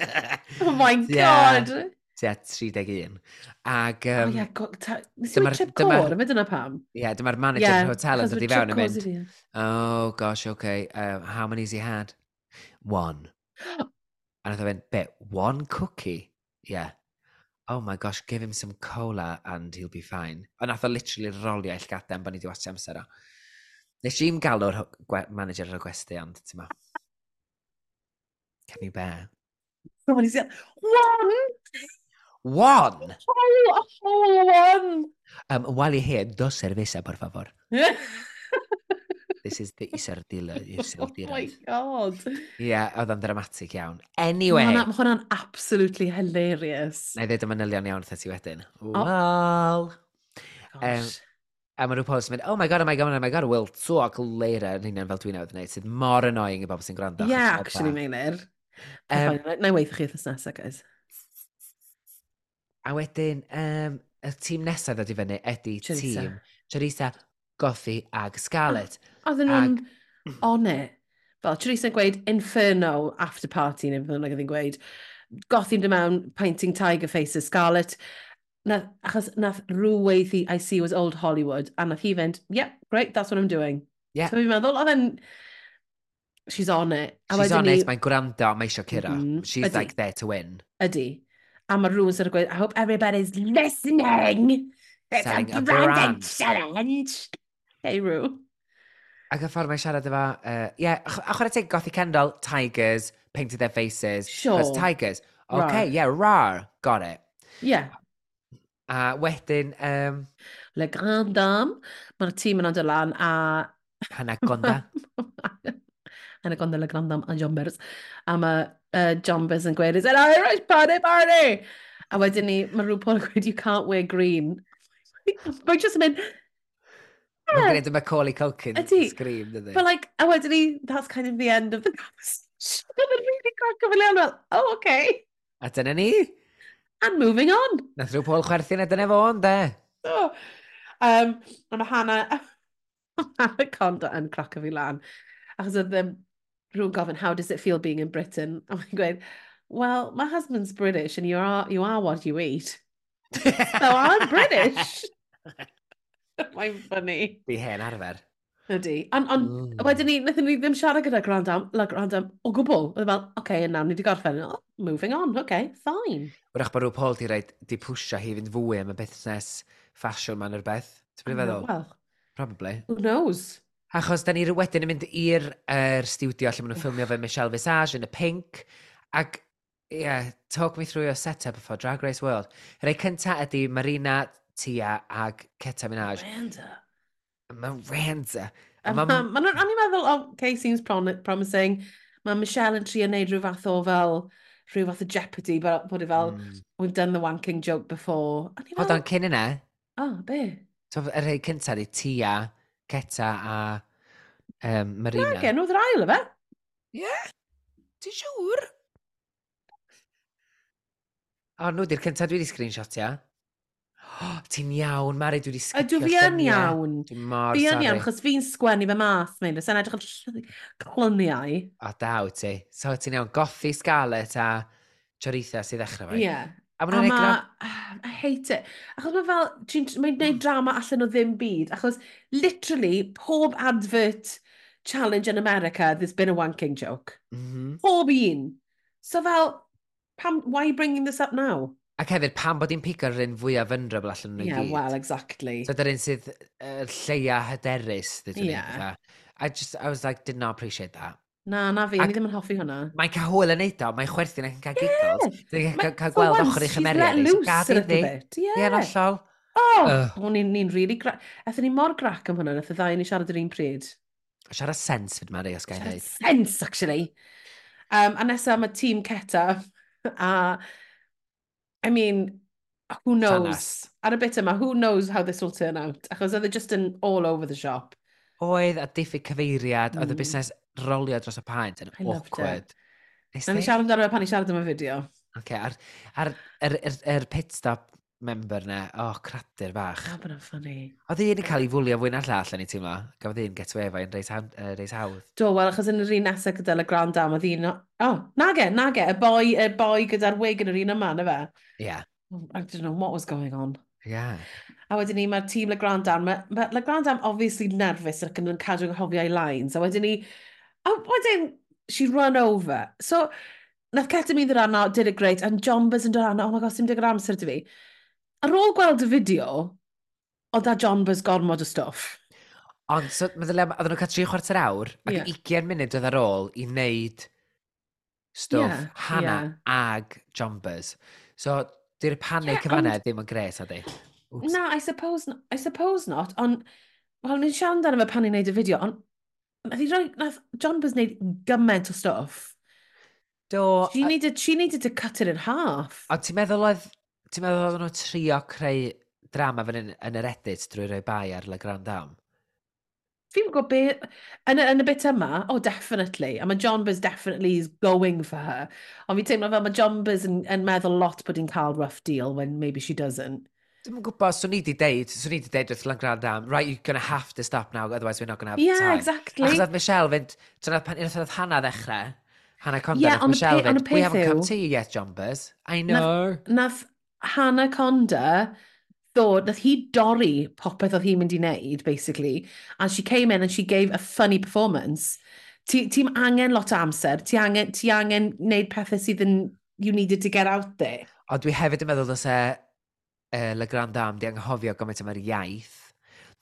oh my god. Yeah. Tua 31. Ag... Um, oh, yeah, go, ta, nes i trip cor, yma dyna pam? Ie, yeah, dyma'r manager yeah, hotel yn dod i fewn yn mynd. Oh, gosh, okay. Um, how many's he had? One. A nath o fynd, be, one cookie? Yeah. Oh my gosh, give him some cola and he'll be fine. A nath o literally rolio eich gadem bod ni wedi watch amser o. Nes i'n galw'r manager ar y gwesti ond, ti'n ma. Can you bear? Oh, he's got one! one. Oh, a whole one. Um, while you're here, dos cerveza, por favor. This is the isardila. Oh my god. Ie, yeah, oedd o'n dramatic iawn. Anyway. Mae hwnna'n absolutely hilarious. Na i ddweud y manylion iawn wrth ti wedyn. Wel. Um, a mae rhyw post yn mynd, oh my god, oh my god, oh my god, we'll talk later yn hynny'n fel dwi'n awd wneud, sydd mor annoying i bobl sy'n gwrando. Ie, yeah, actually, Meinir. Um, Na i weithio chi wrth nesaf, guys. A wedyn, um, y tîm nesaf ddod i fyny ydy Charissa. tîm Charissa, Goffi ag Scarlett. Oedden nhw'n ag... on it. Fel, Charissa gweud Inferno after party, neu fydd oedd gyda'n gweud. Gothi'n dy mewn, painting tiger faces, Scarlett. Na, achos nath rhywbeth i I see was old Hollywood, a nath hi fynd, yep, yeah, great, that's what I'm doing. Yeah. So fi'n meddwl, oedd e'n... She's on it. A She's on it, mae'n gwrando, mae eisiau curo. Mm, mm-hmm. She's ydy. like there to win. Ydy. A mae rhywun ar gweud, I hope everybody's listening. It's Selling a, a brand challenge. Hey, Rue. Ac y ffordd mae'n siarad efo, uh, yeah, a chwarae teg gothi Kendall, Tigers, painted their faces. Sure. As Tigers. Okay, rar. yeah, rar. Got it. Yeah. A wedyn... Um, Le Grand Dame, mae'r tîm yn adol lan a... Hanaconda. Hanaconda Le Grand Dame a Jombers. A mae uh, Jombas yn gweud, is an Irish party party? A wedyn ni, mae rhyw Paul yn gweud, you can't wear green. Mae'n just yn mynd. Mae'n ah. gwneud y Macaulay Culkin scream, dydy. But like, a wedyn ni, that's kind of the end of the conversation. Mae'n really crack o fyliawn, fel, oh, okay. A dyna ni. And moving on. Nath rhyw Paul chwerthin a dyna fo, de. So, oh. um, a mae Hannah, Hannah Conda yn crack o fi lan. Achos oedd um, rhywun gofyn, how does it feel being in Britain? A mae'n gweud, well, my husband's British and you are, you are what you eat. so I'm British. mae'n funny. Di hen arfer. Ydy. Ond on, mm. wedyn ni, wnaethon ni ddim siarad gyda Grandam, la Grandam o gwbl. Oedd fel, oce, okay, nawr ni wedi gorffen. Oh, moving on, oce, okay, fine. Wrach bod rhyw Paul di rhaid di pwysio hi fynd fwy am y busnes ffasiwn ma'n rhywbeth. Ti'n feddwl? Well, Probably. Who knows? Achos da ni wedyn yn mynd i'r er studio lle maen nhw'n ffilmio fe Michelle Visage yn y pink. Ac, ie, yeah, talk me through your setup for Drag Race World. Yr ei cynta ydy Marina, Tia ag Keta Minaj. Miranda. Miranda. Ma nhw'n, o'n i'n meddwl, oh, okay, seems promising. Mae Michelle yn trio neud rhyw fath o fel, rhyw fath o jeopardy, bod i fel, mm. we've done the wanking joke before. Hold on, cyn yna. Oh, be? So, Yr ei cynta ydy Tia, Ceta a um, Marina. Nage, nhw'n ddrail fe. Ie? Ti'n siŵr? O, nhw di'r cyntaf dwi wedi screenshotio. Oh, ti'n iawn, Mari, dwi wedi sgipio Ydw, fi yn iawn. Dwi'n mor fi yn iawn, chos fi'n sgwennu fy mas, mynd. Os edrych yn clyniau. O, daw ti. So, ti'n iawn, goffi Scarlett a Choritha sydd ddechrau fe. Ie, yeah, A maen nhw'n. I hate it. Achos mae fel, mae'n gwneud drama allan o ddim byd. Achos literally, pob advert challenge in America, there's been a wanking joke. Mm -hmm. Pob un. So fel, pam, why are you bringing this up now? Ac hefyd, pam bod i'n pigo'r un fwyaf vulnerable allan nhw'n yeah, gyd. well, exactly. So dy'r un sydd uh, lleia hyderus, ddyn nhw'n yeah. I just, I was like, did not appreciate that. Na, na fi, Ac ni ddim yn hoffi hwnna. Mae'n cael hwyl yn neud o, mae'n chwerthin ac yn cael giggles. Dwi'n cael gweld ochr eich ymeriad. Mae'n gafin ddi. Ie, yn ollol. O, oh, ni'n ni really grac. Ethyn ni mor grac am hwnna, nath y ddau ni siarad yr un pryd. Siarad sens fyd ma'n os gael ei dweud. Sens, actually. Um, a nesaf mae tîm Ceta, a, I mean, who knows? Ar y bit yma, who knows how this will turn out? Achos oedd e just yn all over the shop. Oedd a diffyg cyfeiriad, oedd y mm. busnes rolio dros y paent yn awkward. Na ni siarad amdano pan i siarad am y fideo. Okay, a'r, ar, ar, ar, ar pit stop member na, o, oh, cradur bach. O, bod yn ffynnu. Oedd un yn cael ei fwlio fwy fwy'n all allan i teimlo. Gafodd un get away efo'n reis, uh, reis hawdd. Do, wel, achos yn yr un nesaf gyda Le Grand Dam, oedd un... O, oh, nage, nage, y boi, y boi gyda'r wig yn yr un yma, na fe? Ie. Yeah. I don't know what was going on. Yeah. A wedyn ni, mae'r tîm Le Grand Dam, mae ma Le Grand Dam obviously nervous ac yn cadw nghofio ei lines. A wedyn ni, A wedyn, she run over. So, nath ketamine ddod arno, did it great, and Jombas yn dod arno, oh my god, sy'n digon amser dy fi. Ar ôl gweld y fideo, oedd da Jombas gormod o stwff. Ond, so, meddwl, oedden nhw'n cael tri chwarter awr, ac yeah. 20 munud oedd ar ôl i wneud stwff yeah, Hannah yeah. ag Jombas. So, di'r panic yeah, yfanna ddim yn gres, a di? Na, I suppose, I suppose not, ond, wel, ni'n siarad amdano fe pan ni'n neud y fideo, ond Nath i roi, nath John Buzz wneud gymaint o stwff. Do. She, a... needed, she needed to cut it in half. A ti'n meddwl oedd, ti'n meddwl oedd nhw trio creu drama fan yn, yn yr edit drwy roi bai ar Le Grand Dam? Fi'n gwybod be, yn, y, yn y bit yma, oh definitely, a mae John Buzz definitely is going for her. Ond fi'n teimlo fel mae John Buzz yn, yn meddwl lot bod hi'n cael rough deal when maybe she doesn't. Dwi'n gwybod, swn i wedi deud, swn i wedi deud wrth Lan Grand am, right, you're going to have to stop now, otherwise we're not going to have yeah, time. Yeah, exactly. Achos oedd Michelle fynd, dyna pan unwaith oedd Hannah ddechrau, Hannah Condon, yeah, Michelle fynd, we haven't come to you yet, Jombers. I know. Nath, nath Hannah Condon ddod, nath hi dorri popeth oedd hi'n mynd i wneud, basically, and she came in and she gave a funny performance. Ti'n ti angen lot o amser, ti angen, ti angen wneud pethau sydd yn, you needed to get out there. Ond dwi hefyd yn meddwl dros e, uh, le grand am di anghofio gymaint am yr iaith.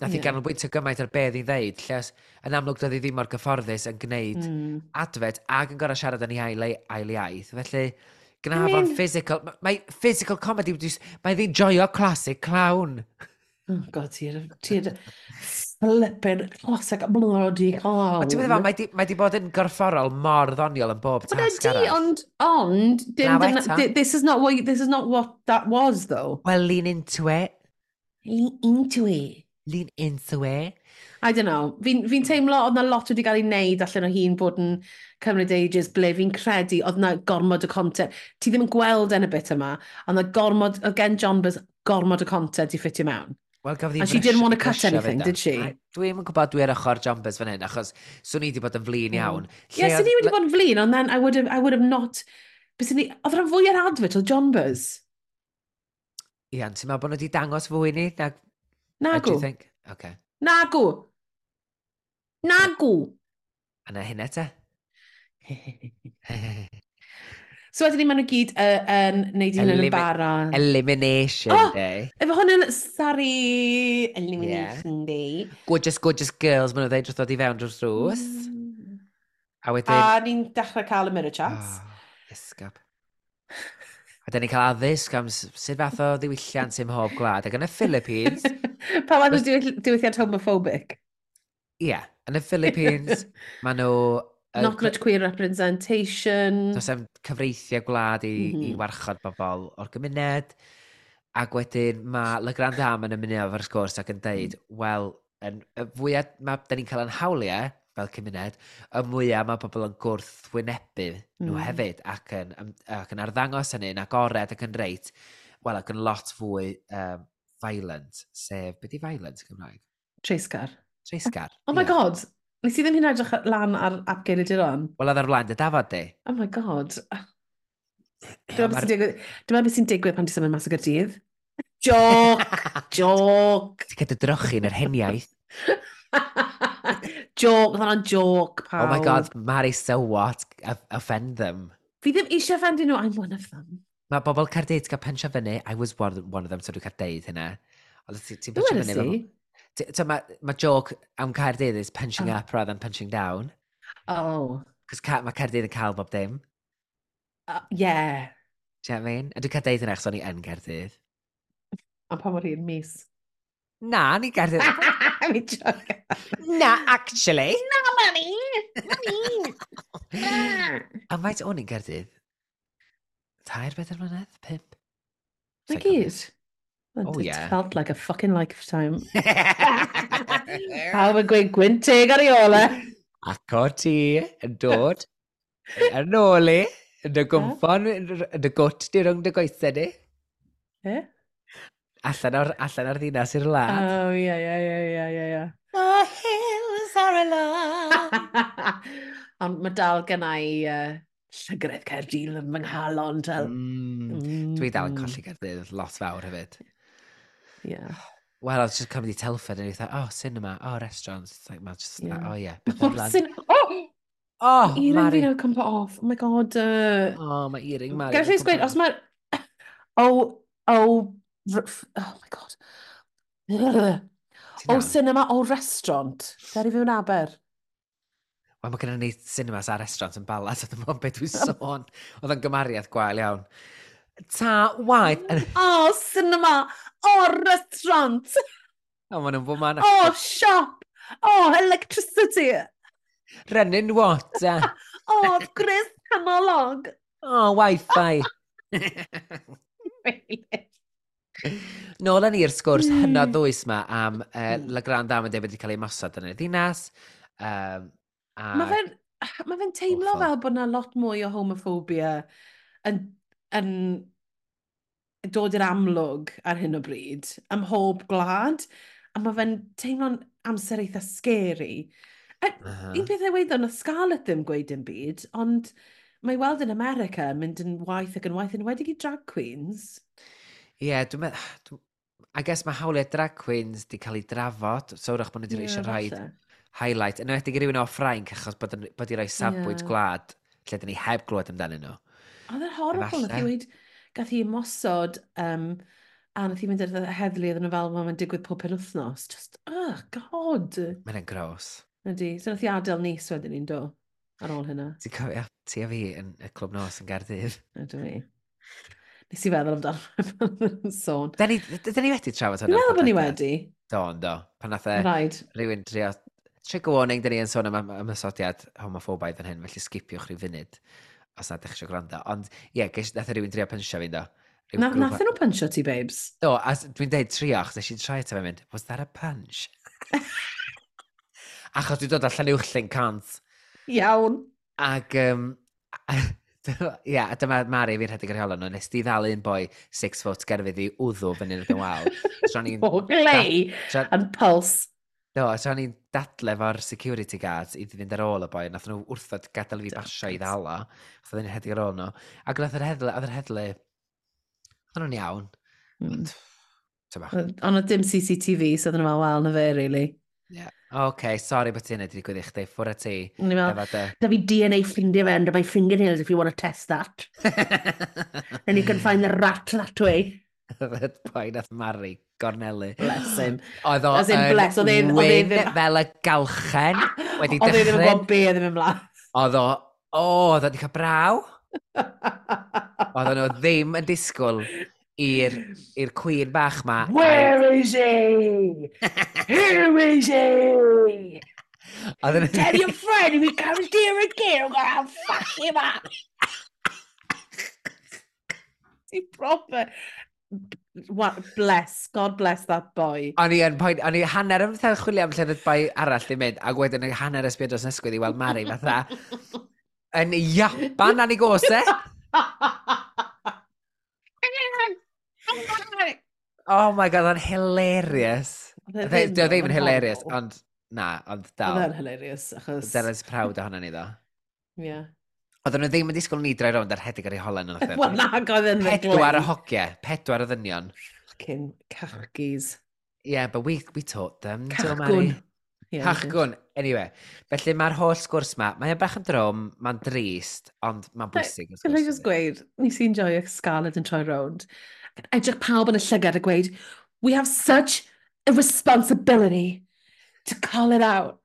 Nath yeah. i ganolbwyntio gymaint ar beth i ddeud, lle os yn amlwg doedd hi ddim mor gyfforddus yn gwneud mm. adfed ac yn gorau siarad yn ei ail, ail iaith. Felly, gnafo'n I mean... physical, mae physical comedy, mae ddi'n joio classic clown. Oh god, ti'r Flippin, classic, bloody hell. A ti'n meddwl, mae di, mae di bod yn gorfforol mor ddoniol yn bob tasg arall. Ond, ond, dim, this, is not what, this is not what that was, though. Well, lean into it. Lean into it. Lean into it. I don't know. Fi'n fi teimlo oedd na lot wedi cael ei wneud allan o hi'n bod yn cymryd ages ble fi'n credu oedd na gormod o content. Ti ddim yn gweld yn y bit yma, ond na gormod, oedd gen John Buzz gormod o content i ffitio mewn. Well, gafodd And she didn't want to cut anything, did she? Dwi'n yn gwybod dwi ochr jumpers fan hyn, achos swn i wedi bod yn flin mm. iawn. Ie, swn i wedi bod yn flin, ond then I would have, I would have not... Oedd rhan fwy ar advert o John Buzz. Ie, ti'n meddwl bod nhw wedi dangos fwy ni? Na, Nagw. Okay. Nagw. Nagw. A na hynna te? So wedyn ni maen nhw gyd uh, yn neud un yn bara. Elimination oh, day. Efo hwn yn sari elimination yeah. day. Gorgeous, gorgeous girls maen nhw ddeud dros ddod i fewn dros drws. Mm. A wedyn... A ni'n dechrau cael y mirror chats. Ah, oh, isgab. A dyn ni'n cael addysg am sut fath o ddiwylliant sy'n mhob gwlad. Ac yn y Philippines... pa fan o diwylliant homophobic? Ie. Yeah. Yn y Philippines, maen nhw Not much queer representation. Does ef cyfreithiau gwlad i, mm -hmm. i mm-hmm. warchod bobl o'r gymuned. Ac wedyn mae Le Grand Am yn ymuno efo'r sgwrs ac yn deud, mm. wel, yn, fwyaf mae da ni'n cael yn hawliau fel cymuned, y mwyaf mae pobl yn gwrth wynebu nhw mm. hefyd ac yn, ac yn arddangos hynny, yn agored ac yn reit, wel, ac yn lot fwy um, violent, sef, beth i violent Gymraeg? Treisgar. Treisgar. Oh yeah. my god, Nes i ddim hyn edrych lan ar ap geiriaduron. Wel, oedd ar flaen dy dafod di. Oh my god. Dyma beth sy'n digwydd, dyma beth sy'n digwydd pan ti'n symud mas o gydydd. Joc! Joc! Ti'n cael dy drochi yn yr heniaeth. joc, oedd hwnna'n joc, pawb. Oh my god, Mary, so what? Offend them. Fi ddim eisiau offendu nhw, I'm one of them. Mae bobl Cardydd gael pensio fyny, I was one, one of them, so dwi'n cael deud hynna. Ond ti'n pensio fyny... Mae ma joc am Caerdydd is punching oh. up rather than punching down. Oh. Cos mae Caerdydd yn cael bob dim. Uh, yeah. Do you know what I mean? A dwi'n cael deud yna achos o'n i yn Caerdydd. A pa mor un mis? Na, ni Caerdydd. Mi joc. Na, actually. Na, no, mami. Mami. A faint o'n i'n Caerdydd? Tair beth yn fynydd? Pimp? Na gyd? And oh, it yeah. felt like a fucking lifetime. Pawb yn gweud gwynteg ar ei ola. Ac o ti yn dod yn ôl i, yn dy gwmffon, yn dy gwt di rhwng dy goesau di. E? Allan ar, allan ar ddinas i'r lad. Oh, ie, ie, ie, ie, ie. ie. The hills are alive. Ond mae dal gyna i uh, llygredd Caerdydd yn fy nghalon. Fel... Mm. Mm. Dwi dal yn mm. colli Caerdydd lot fawr hefyd. Yeah. Well, I just coming to Telford and he thought, oh, cinema, oh, restaurants. It's like, man, just yeah. oh, yeah. Oh, cin- oh! Oh, earring Mari. fi nawr off. Oh my god. Uh... Oh, mae earring Mari. Gallai sgwyd, os mae... Oh, oh, oh my god. o oh, cinema o restaurant. Dari fi'n aber. Wel, mae gennym ni cinemas a restaurant yn balas, a dyma beth dwi'n oh. sôn. Oedd yn gymariad gwael iawn. Ta waith... Yn... oh, cinema o'r restaurant. O, maen nhw'n bod ma'n... O, siop! O, electricity! Running water. o, Chris Canolog. O, Wi-Fi. Nôl yn i'r sgwrs mm. hynod ddwys ma am uh, hmm. La Grande Dame wedi cael ei mosod yn y ddinas. Um, a... Mae fe'n ma fe teimlo fel bod yna lot mwy o homophobia yn, yn dod i'r amlwg ar hyn o bryd, ym mhob gwlad, a mae fe'n teimlo'n amser eitha scary. A uh -huh. un peth ei weithio, na Scarlett ddim gweud dim byd, ond mae weld yn America mynd yn waith ac yn waith yn wedi i drag queens. Ie, yeah, dwi'n meddwl... I guess mae hawliau drag queens di cael ei drafod, so wrach bod nhw wedi yeah, eisiau rhaid highlight, yn enwedig i rywun o Ffrainc, achos bod, bod i roi safbwynt yeah. gwlad lle dyn ni heb glwed amdanyn nhw. Oedd e'n horrible, oedd i wedi gath i ymosod um, a nath i mynd i'r heddlu iddyn nhw fel mae'n digwydd pob pen wythnos. Just, oh, god. Mae'n yn gros. Ydy, so nath i adael nis wedyn ni'n do ar ôl hynna. Ti'n cofio ti a fi yn y clwb nos yn Gardydd. Ydw i. Nes i feddwl amdano yn sôn. Da ni, da ni wedi trafod hwnna. Dwi'n meddwl bod ni wedi. Do, do. Pan nath e right. rhywun trio... Trigger warning, da ni yn sôn am ymysodiad homofobaidd yn hyn, felly sgipiwch rhyw funud os na ddech eisiau gwrando. Ond ie, yeah, nath e rhywun trio pynsio fi, do. Na, nath nhw pynsio ti, babes? Do, a dwi'n deud trio, achos eisiau try eto fe'n mynd, was that a punch? achos dwi'n dod allan uwch llyn cant. Iawn. Ac, um, Ie, yeah, a dyma Mari fi'n rhedeg ar hiola nhw. Nes di ddal un boi six foot gerfydd i wddw fyny yn y ni'n... O glei, Tra... yn puls. No, a tra ni'n dadle fo'r security guards i fynd ar ôl y boi, nath nhw wrthod gadael fi basio i ddala, nath yn hedig ar ôl nhw. Ac nath yr heddlu, oedd yr heddlu, oedd nhw'n iawn. Mm. Ond oedd dim CCTV, so oedd nhw'n meddwl, wel, na fe, really. Yeah. OK, sorry bod ti'n edrych i chdi, ffwr a ti. Ni'n meddwl, da fi DNA ffrindiau fe under my fingernails if you want to test that. Then you can find the rat that way. Red boy nath Mari, Gorneli. Bless him. Oedd o yn bless, oedd e'n... Wyn fel y galchen wedi dechrau. Oedd e ddim yn gwybod be oedd ddim ymlaen. Oedd o, o, oedd o wedi cael braw. Oedd nhw ddim yn disgwyl i'r cwyn bach ma. Where is he? Here is he? Oedd Tell your friend if he comes here again, I'm gonna fuck him up. Ti'n proper what, bless, God bless that boy. O'n i yn poen, o'n i hanner yn fatha chwilio am lle bai arall di mynd, a wedyn o'n hanner ysbio dros nesgwydd i weld Mari fatha, yn Iapan a'n i gose. oh my god, o'n hilarious. E e- dwi e ddim yn hilarious, ond na, ond dal. e'n hilarious, achos... Dyna'n proud ohono ni ddo. Ie. Yeah. Oedden nhw ddim yn disgwyl ni droi rownd ar hedig ar ei holen yn oedden. Wel, nag oedden nhw. Pedwar y hogiau, pedwar y ddynion. Fucking cachgis. Yeah, but we, we taught them. Cachgwn. Yeah, Cachgwn. Anyway, felly mae'r holl sgwrs ma, mae'n bach yn drwm, mae'n drist, ond mae'n bwysig. Can I just gweud, nes i'n joio Scarlett yn troi rownd. Edrych pawb yn y llygad a gweud, we have such a responsibility to call it out.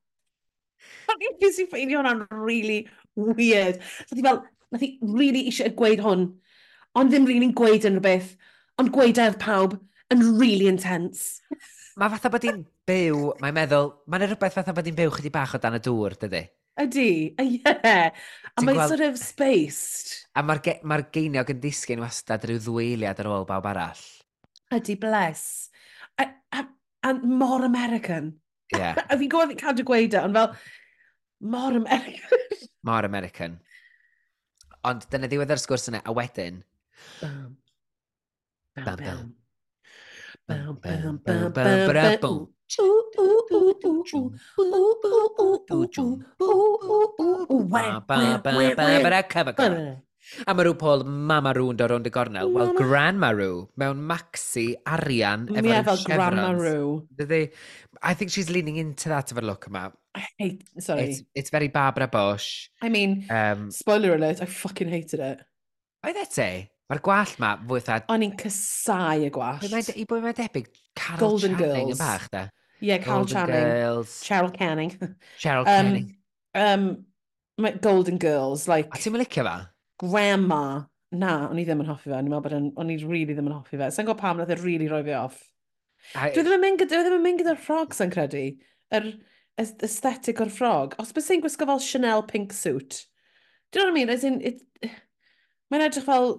Ond i fi sy'n ffeindio hwnna'n really, weird. So di fel, nath i really eisiau gweud hwn, ond ddim really'n gweud yn rhywbeth, ond gweud gweudaidd pawb yn really intense. Mae fatha bod hi'n byw, mae'n meddwl, mae'n rhywbeth fatha bod hi'n byw chydig bach o dan y dŵr, dydy? Ydy, ie. A mae'n gweld... sort of spaced. A mae'r ge ma geiniog yn disgyn wastad rhyw ddwyliad ar ôl bawb arall. Ydy, bless. A, a, a mor American. Ie. Yeah. a fi'n gwybod fi'n cadw gweud e, ond fel, mor American. mor American. Ond dyna ddiwedd yr sgwrs yna, a wedyn... Bam. Bam, bam. bam. Bam, bam, bam, bam, bam, bam. Cover, cover. A mae rhyw Paul Mama Rŵ'n dod rownd y gornel. Wel, Grandma Rŵ, mewn maxi arian efo'r yeah, chevrons. Grandma Rŵ. I think she's leaning into that efo'r look yma hate, sorry. It's, it's very Barbara Bush. I mean, um, spoiler alert, I fucking hated it. Oedd eti? Mae'r gwall ma, fwy fwytha... O'n i'n cysau y gwallt. I bwy mae'n debyg, Carol Golden Channing Girls. yn bach, da? Ie, yeah, Carol Golden Channing. Girls. Cheryl Canning. Cheryl um, Canning. Um, um, Golden Girls, like... A ti'n mynd licio fa? Grandma. Na, o'n i ddim yn hoffi fe. O'n i'n meddwl bod o'n i really ddim yn hoffi fe. Sa'n gwybod pam nath e really roi fi off. I... Dwi ddim yn mynd gyda, dwi ddim yn mynd gyda rhog, sa'n credu. Yr... Er, aesthetic o'r ffrog, os bys i'n gwisgo fel Chanel pink suit, do you know what I mean? As in, it, mae'n edrych fel,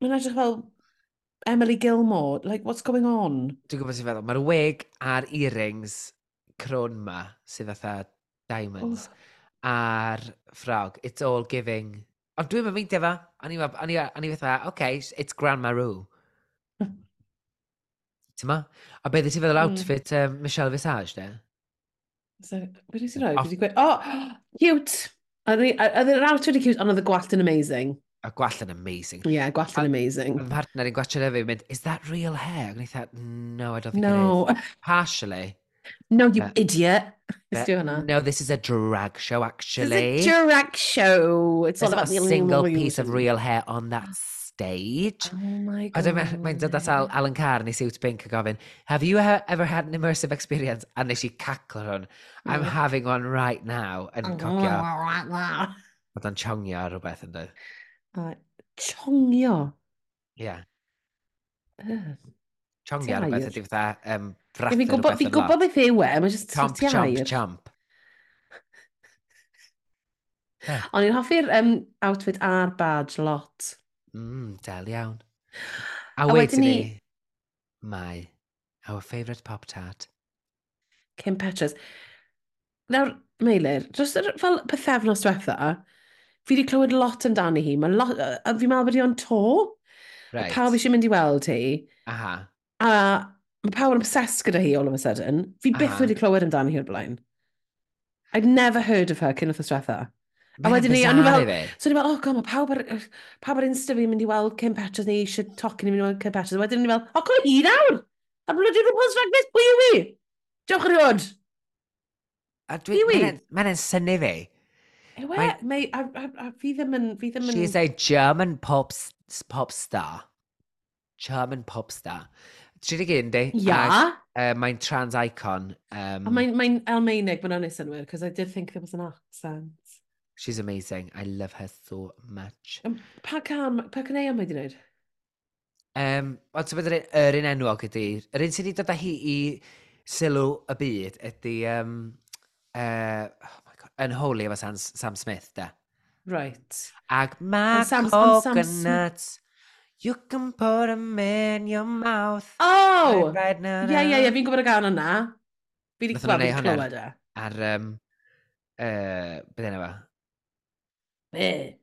mae'n edrych fel Emily Gilmore, like, what's going on? Dwi'n gwybod sy'n feddwl, mae'r wig a'r earrings crwn ma, sydd fatha diamonds, oh. a'r ffrog, it's all giving. Ond dwi'n mynd meindio fa, a ni fatha, okay, it's Grandma Roo. Ti'n ma? A beth ti'n feddwl hmm. outfit um, Michelle Visage, de? Wedi si roi? Wedi gweud, oh, cute! Oedd yr awt wedi cute, ond oedd y gwallt yn amazing. A gwallt yn amazing. Ie, yeah, gwallt yn amazing. Fy partner i'n gwachio efo, mynd, is that real hair? And I thought, e, no, I don't think no. it is. Partially. No, you but, idiot. But, no, this is a drag show, actually. It's a drag show. It's There's all about a single piece of real hair on that stage. Oh my god. Dwi'n mae'n dod at al, Alan Carr nes i'w Pink a gofyn, have you ever had an immersive experience? A nes i caclo hwn, I'm mm. having one right now, yn oh, cocio. Oedd o'n chongio ar rhywbeth yn dweud. Chongio? Ie. Yeah. Uh, chongio ar rhywbeth ydy fatha um, frathu rhywbeth yn lot. Fi'n gwybod beth yw e, mae'n just chomp, chomp, chomp. Ond i'n hoffi'r um, outfit a'r badge lot. Mm, del iawn. A, a wedyn ni... Mae, our favourite pop tart. Kim Petras. Nawr, Meilir, dros yr fel pethefnos diwetha, fi wedi clywed lot amdani hi. Mae lot, a fi'n meddwl bod hi on to. Right. Pawb eisiau mynd i weld hi. Aha. A mae pawb yn obsessed gyda hi all of a sudden. Fi byth Aha. wedi clywed amdani hi o'r blaen. I'd never heard of her cyn oedd ysdiwetha. A wedyn ni, o'n i fel, so ni fel, oh god, mae pawb ar, pawb ar Insta fi'n mynd i weld Kim Petras, ni eisiau tocyn i mynd i weld Kim Petras. Wedyn ni fel, oh god, hi nawr! A bloody RuPaul's Drag Race, pwy yw i Diolch yn rhywod! A dwi, mae'n yn syni fi. Ewe, mae, a, a, a, fi ddim yn, fi ddim yn... She's a German pop, pop star. German pop star. 31 di. Ia. Uh, mae'n trans icon. Um, Mae'n mae Almeinig, mae'n onys yn wir, because I did think there was an accent. She's amazing. I love her so much. Um, pa can, pa can ei am wedi wneud? Um, Ond ti'n byddai'r yr un enwog ydy, yr un sydd wedi dod â hi i sylw y byd ydy, um, uh, oh my god, Unholy efo Sam, Sam Smith, da. Right. Ag ma coconuts, you can put them in your mouth. Oh! Right, right, na, na. Yeah, yeah, fi'n gwybod y gan yna. Fi wedi gweld fi'n clywed e. Ar, um, uh, beth yna fa? Be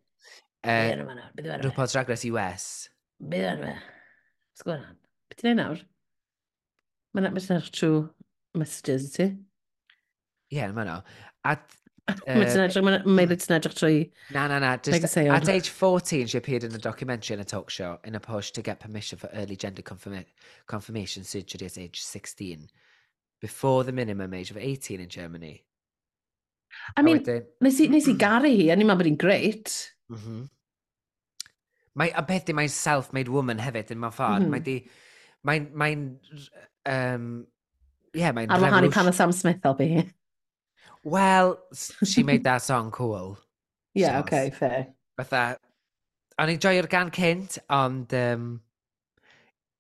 Uh, yna fanna? Be yna RuPaul's Drag Race US. Be yna fe? Sgwyn an. Be ti'n ei nawr? Mae'n mynd edrych trwy messages i ti. Ie, yeah, ma nhw. At, Mae'n uh, edrych, mae'n mynd ti'n edrych trwy... na, na, na. Just, at age 14, she appeared in a documentary and a talk show in a push to get permission for early gender confirma confirmation surgery at age 16, before the minimum age of 18 in Germany. I mean, nes i, nes i garu hi, a ni'n meddwl bod hi'n greit. Mm -hmm. Mae, a beth di mae'n self-made woman hefyd yn mewn ffordd. Mm -hmm. Mae di, mae'n, mae'n, um, yeah, mae'n... Ar wahân i pan o Sam Smith fel hi. Well, she made that song cool. yeah, so, okay, fair. Fatha, o'n i'n joio'r gan cynt, ond, um,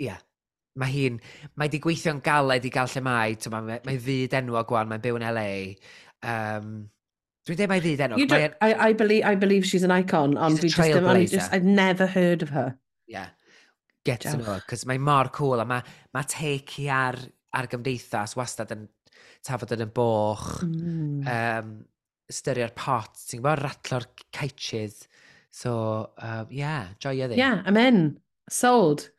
yeah, mae hi'n, mae di gweithio'n galed i gael lle mae, mae, mae fyd enwog gwan, mae'n byw yn LA, Um, Dwi'n dweud mai ddi, then. You don't, I, I, believe, I believe she's an icon, ond dwi just, I just, I've never heard of her. Yeah. Get to know, cos mae mor cool, a mae ma teici ar, ar gymdeithas wastad yn tafod yn y boch, mm. um, styrio'r pot, ti'n gwybod, ratlo'r caetsydd. So, um, yeah, joio ddi. Yeah, I'm in. Sold.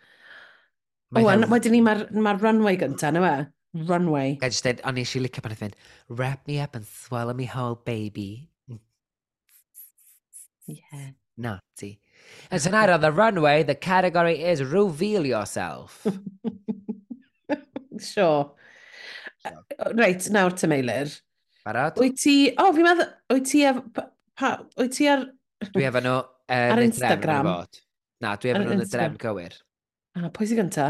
O, oh, wedyn ni mae'r ma runway gyntaf, na we? runway. I just did, o'n i eisiau licio pan oedd wrap me up and swallow me whole, baby. Yeah. Naughty. And tonight on the runway, the category is reveal yourself. sure. Uh, uh, right, nawr ty meilir. Barod? Wyt ti... O, oh, fi'n meddwl... Wyt ti ar... Pa, wyt ti ar... Dwi efo nhw... Um, ar Instagram. Na, dwi efo nhw yn y drem gywir. A, pwy sy'n gynta?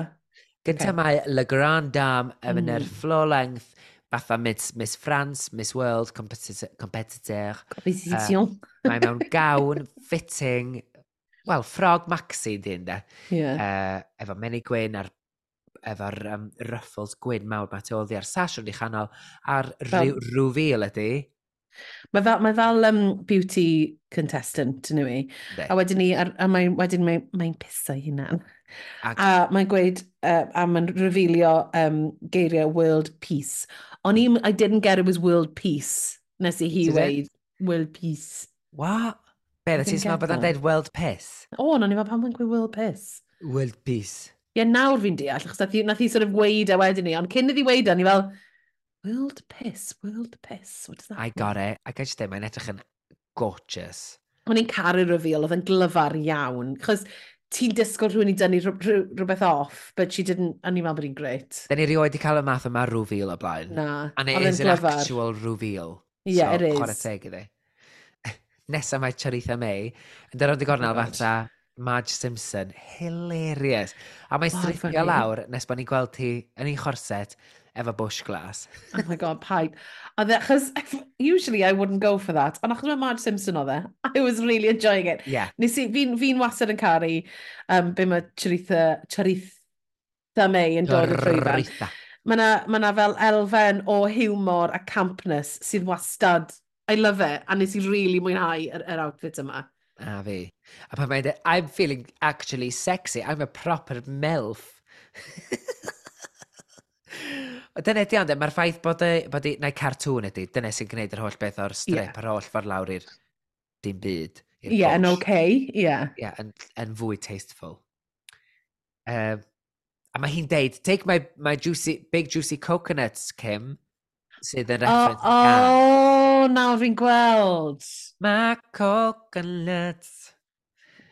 Gynta okay. mae Le Grand Dame yn mynd mm. floor length, fatha Miss, Miss France, Miss World, competitor. Competition. Uh, mae mewn gawn, fitting, wel, ffrog maxi di ynda. Yeah. Uh, efo Meni Gwyn a'r efo'r um, ruffles gwyn mawr mae tu ôl ddi ar sasiwn i chanol a'r rhyw, rhyw ydy Mae fel, mae fel um, beauty contestant yn yw A wedyn ni, a, a mae, wedyn mae'n mae piso i hunan. Ac... A mae'n gweud, uh, a mae'n revealio um, geiriau world peace. O'n i, I didn't get it was world peace, nes i hi weid, world peace. What? Be, na ti'n sôn bod yn dweud world peace? O, oh, no, ni fel pan mae'n gweud world peace. World peace. Ie, yeah, nawr fi'n deall, achos nath i, nath i sort of weid a e wedyn ni, ond cyn iddi weid a e, ni fel, World piss, world piss. What does that I mean? got it. I got it. Mae'n edrych yn gorgeous. O'n i'n caru reveal, oedd yn glyfar iawn. Chos ti'n disgwyl rhywun i dynnu rhywbeth off, but she didn't, a ni'n meddwl bod hi'n great. Da ni rioed i cael y math yma reveal o blaen. Na. And it is an glyfar. actual reveal. Yeah, so, it is. Chwarae teg iddi. Nesa mae Charitha May, yn dyrod i gornel oh, fatha Madge Simpson. Hilarious. A mae'n oh, strifio lawr nes bod ni'n gweld ti yn ei chorset efo bush glass. oh my god, paid. And that, cause usually I wouldn't go for that. Ond achos mae Marge Simpson o dde, I was really enjoying it. Yeah. Nes i, fi'n fi wastad yn caru um, be mae Charitha, Charitha May yn dod yn llwyfan. Mae yna ma, na, fel elfen o humor a campness sydd wastad. I love it. A nes i really mwynhau yr, yr outfit yma. A fi. A pan mae'n e I'm feeling actually sexy. I'm a proper MILF. Dyna ydi ond, e, mae'r ffaith bod e, bod e, neu cartŵn ydy, dyna sy'n gwneud yr holl beth o'r strip, yeah. yr holl ffordd lawr i'r dim byd. Ie, yeah, yn oce, okay, ie. Yeah. Yeah, yn, yn fwy tasteful. Um, a mae hi'n deud, take my, my juicy, big juicy coconuts, Kim, sydd yn reference oh, oh, gan. nawr fi'n gweld. My coconuts.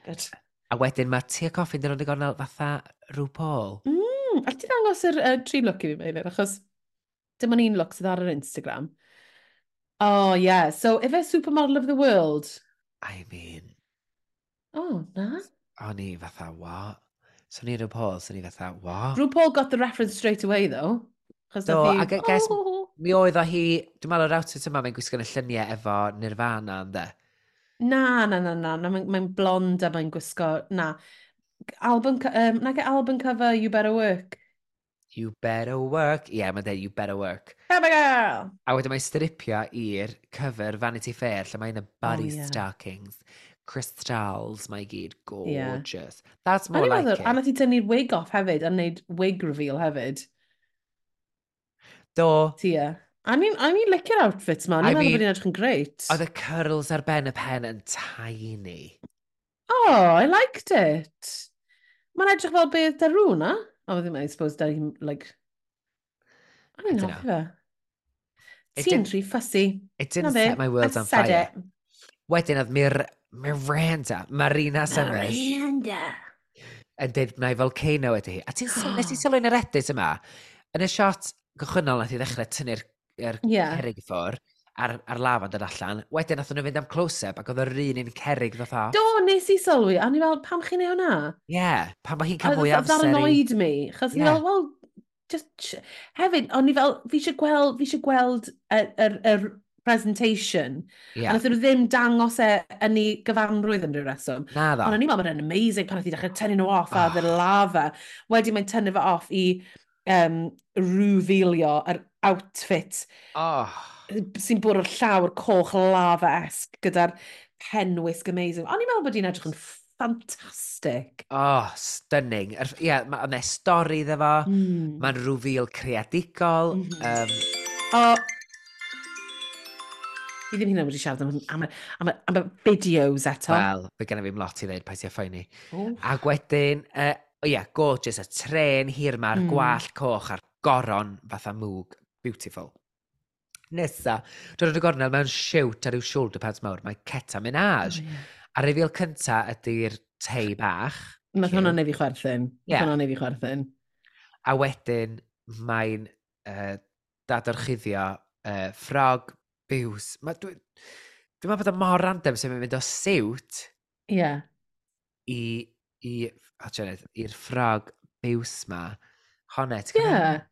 Good. A wedyn mae tea coffi'n dyn nhw'n gornel fatha rhyw Paul. Mm. Hmm, a ti ddangos yr uh, tri look i fi, Meilir, achos dim ond un look sydd ar yr Instagram. Oh, yeah. So, if a Supermodel of the World? I mean... Oh, na? O'n i fatha, what? So ni RuPaul, so ni fatha, what? RuPaul got the reference straight away, though. Do, no, guess- e- oh. mi oedd o hi, dwi'n meddwl yr outfit yma, mae'n gwisgo'n y lluniau efo Nirvana, ynddo? Na, na, na, na, na. mae'n mae blond a mae'n gwisgo, na album, um, nag album cover You Better Work. You better work. Ie, yeah, mae'n dweud you better work. Have a girl! A wedyn mae stripio i'r cyfer Vanity Fair, lle mae'n y Barry oh, yeah. Starkings, crystals, mae gyd gorgeous. Yeah. That's more like it. A nath i tynnu'r wig off hefyd, a wneud wig reveal hefyd. Do. Tia. I mean, I mean, licio'r outfits ma. Ni'n meddwl bod ni'n edrych yn greit. Oedd y curls ar ben y pen yn tiny. Oh, I liked it. Mae'n edrych fel beth da rŵ na. O, ddim, I suppose, da hi'n, like... I don't know, fe. Ti'n rhy fussy. It didn't set my world I on fire. It. Wedyn oedd Mir Miranda, Marina Summers. Miranda. Yn dweud mae volcano ydy hi. A ti'n nes i sylw yn yr edit yma, yn y shot gychwynnol nath i ddechrau tynnu'r er yeah. cerig i ffwr, ar, ar laf yn dod allan. Wedyn nath nhw fynd am close-up ac oedd yr un un cerig ddoth off. Do, nes i sylwi, a ni fel, pam chi'n ei hwnna? Ie, yeah, pam mae hi'n cael mwy amser i... That annoyed me, chos yeah. ni fel, well, just... Hefyd, o'n ni fel, fi eisiau gweld, fi eisiau gweld yr, er, er, presentation. Yeah. A nath nhw ddim dangos e yn ei gyfanrwydd yn rhyw reswm. Na ddo. Ond o'n i'n meddwl bod e'n amazing pan oedd i ddechrau tynnu nhw off oh. a ah. ddyn lafa. Wedyn mae'n tynnu fe off i um, rwfilio yr outfit. Oh sy'n bwrw llawr coch lava-esg gyda'r penwisg amazing. O'n i'n meddwl bod hi'n edrych yn ffantastig. Oh, stunning. Ie, er, yeah, mae yna stori dde fo. Mm. Mae'n rwfil creadigol. Mm -hmm. um, O, Fi ddim hynna wedi siarad am, am, am, am y fideos eto. Wel, fe gynnu fi'n lot i ddeud pa'i ffaini. A wedyn, uh, o ia, gorgeous, y tren hir ma'r mm. gwallt coch a'r goron fatha mwg. Beautiful nesa. Dwi'n rhaid y gornel mewn siwt ar yw shoulder pads mawr. Mae Ceta Minaj. Oh, yeah. A refiol cynta ydy'r tei bach. Mae hwnna'n ei fi chwerthin. Yeah. Mae hwnna'n ei fi chwerthin. A wedyn mae'n uh, dadorchuddio uh, ffrog, biws. Ma, dwi'n... Dwi'n meddwl bod y mor random sy'n mynd o siwt yeah. i, i, i'r ffrog biws ma. Honnet. Yeah.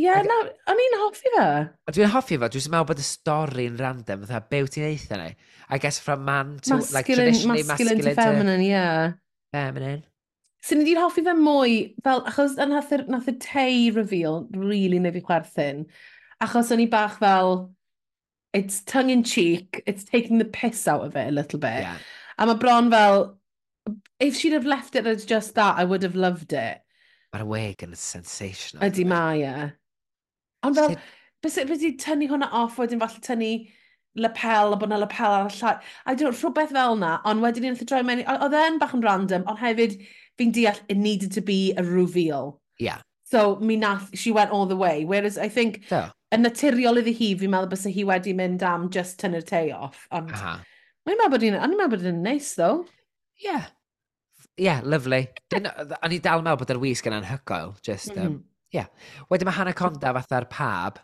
Ie, na, o'n i'n hoffi fe. A dwi'n hoffi fe, dwi'n meddwl bod y stori'n random, fatha, be wyt ti'n eitha ni? I guess from man to, masculine, like, traditionally masculine, masculine to feminine, ie. Yeah. Feminine. Swn i wedi'n hoffi fe mwy, fel, achos yn nath, nath y tei reveal, really neu fi chwerthin, achos o'n i bach fel, it's tongue in cheek, it's taking the piss out of it a little bit. Yeah. A mae bron fel, if she'd have left it as just that, I would have loved it. Mae'r wig yn sensational. Ydy e? mae, ie. Ond fel, bys e i tynnu hwnna off, wedyn falle tynnu lapel, a bod yna lapel ar y llai. A dwi'n rhywbeth fel yna, ond wedyn ni'n droi mewn, oedd e'n bach yn random, ond hefyd fi'n deall it needed to be a reveal. Yeah. So, mi nath, she went all the way. Whereas, I think, so. yn naturiol iddi hi, fi'n meddwl bys hi wedi mynd am just tynnu'r te off. Ond, mae'n meddwl bod hi'n, o'n i'n meddwl bod hi'n neis, though. Yeah. Yeah, lovely. O'n i dal meddwl bod yr wisg yn anhygoel, just, mm -hmm. um, Ie. Yeah. Wedyn mae Hanaconda fatha'r pab,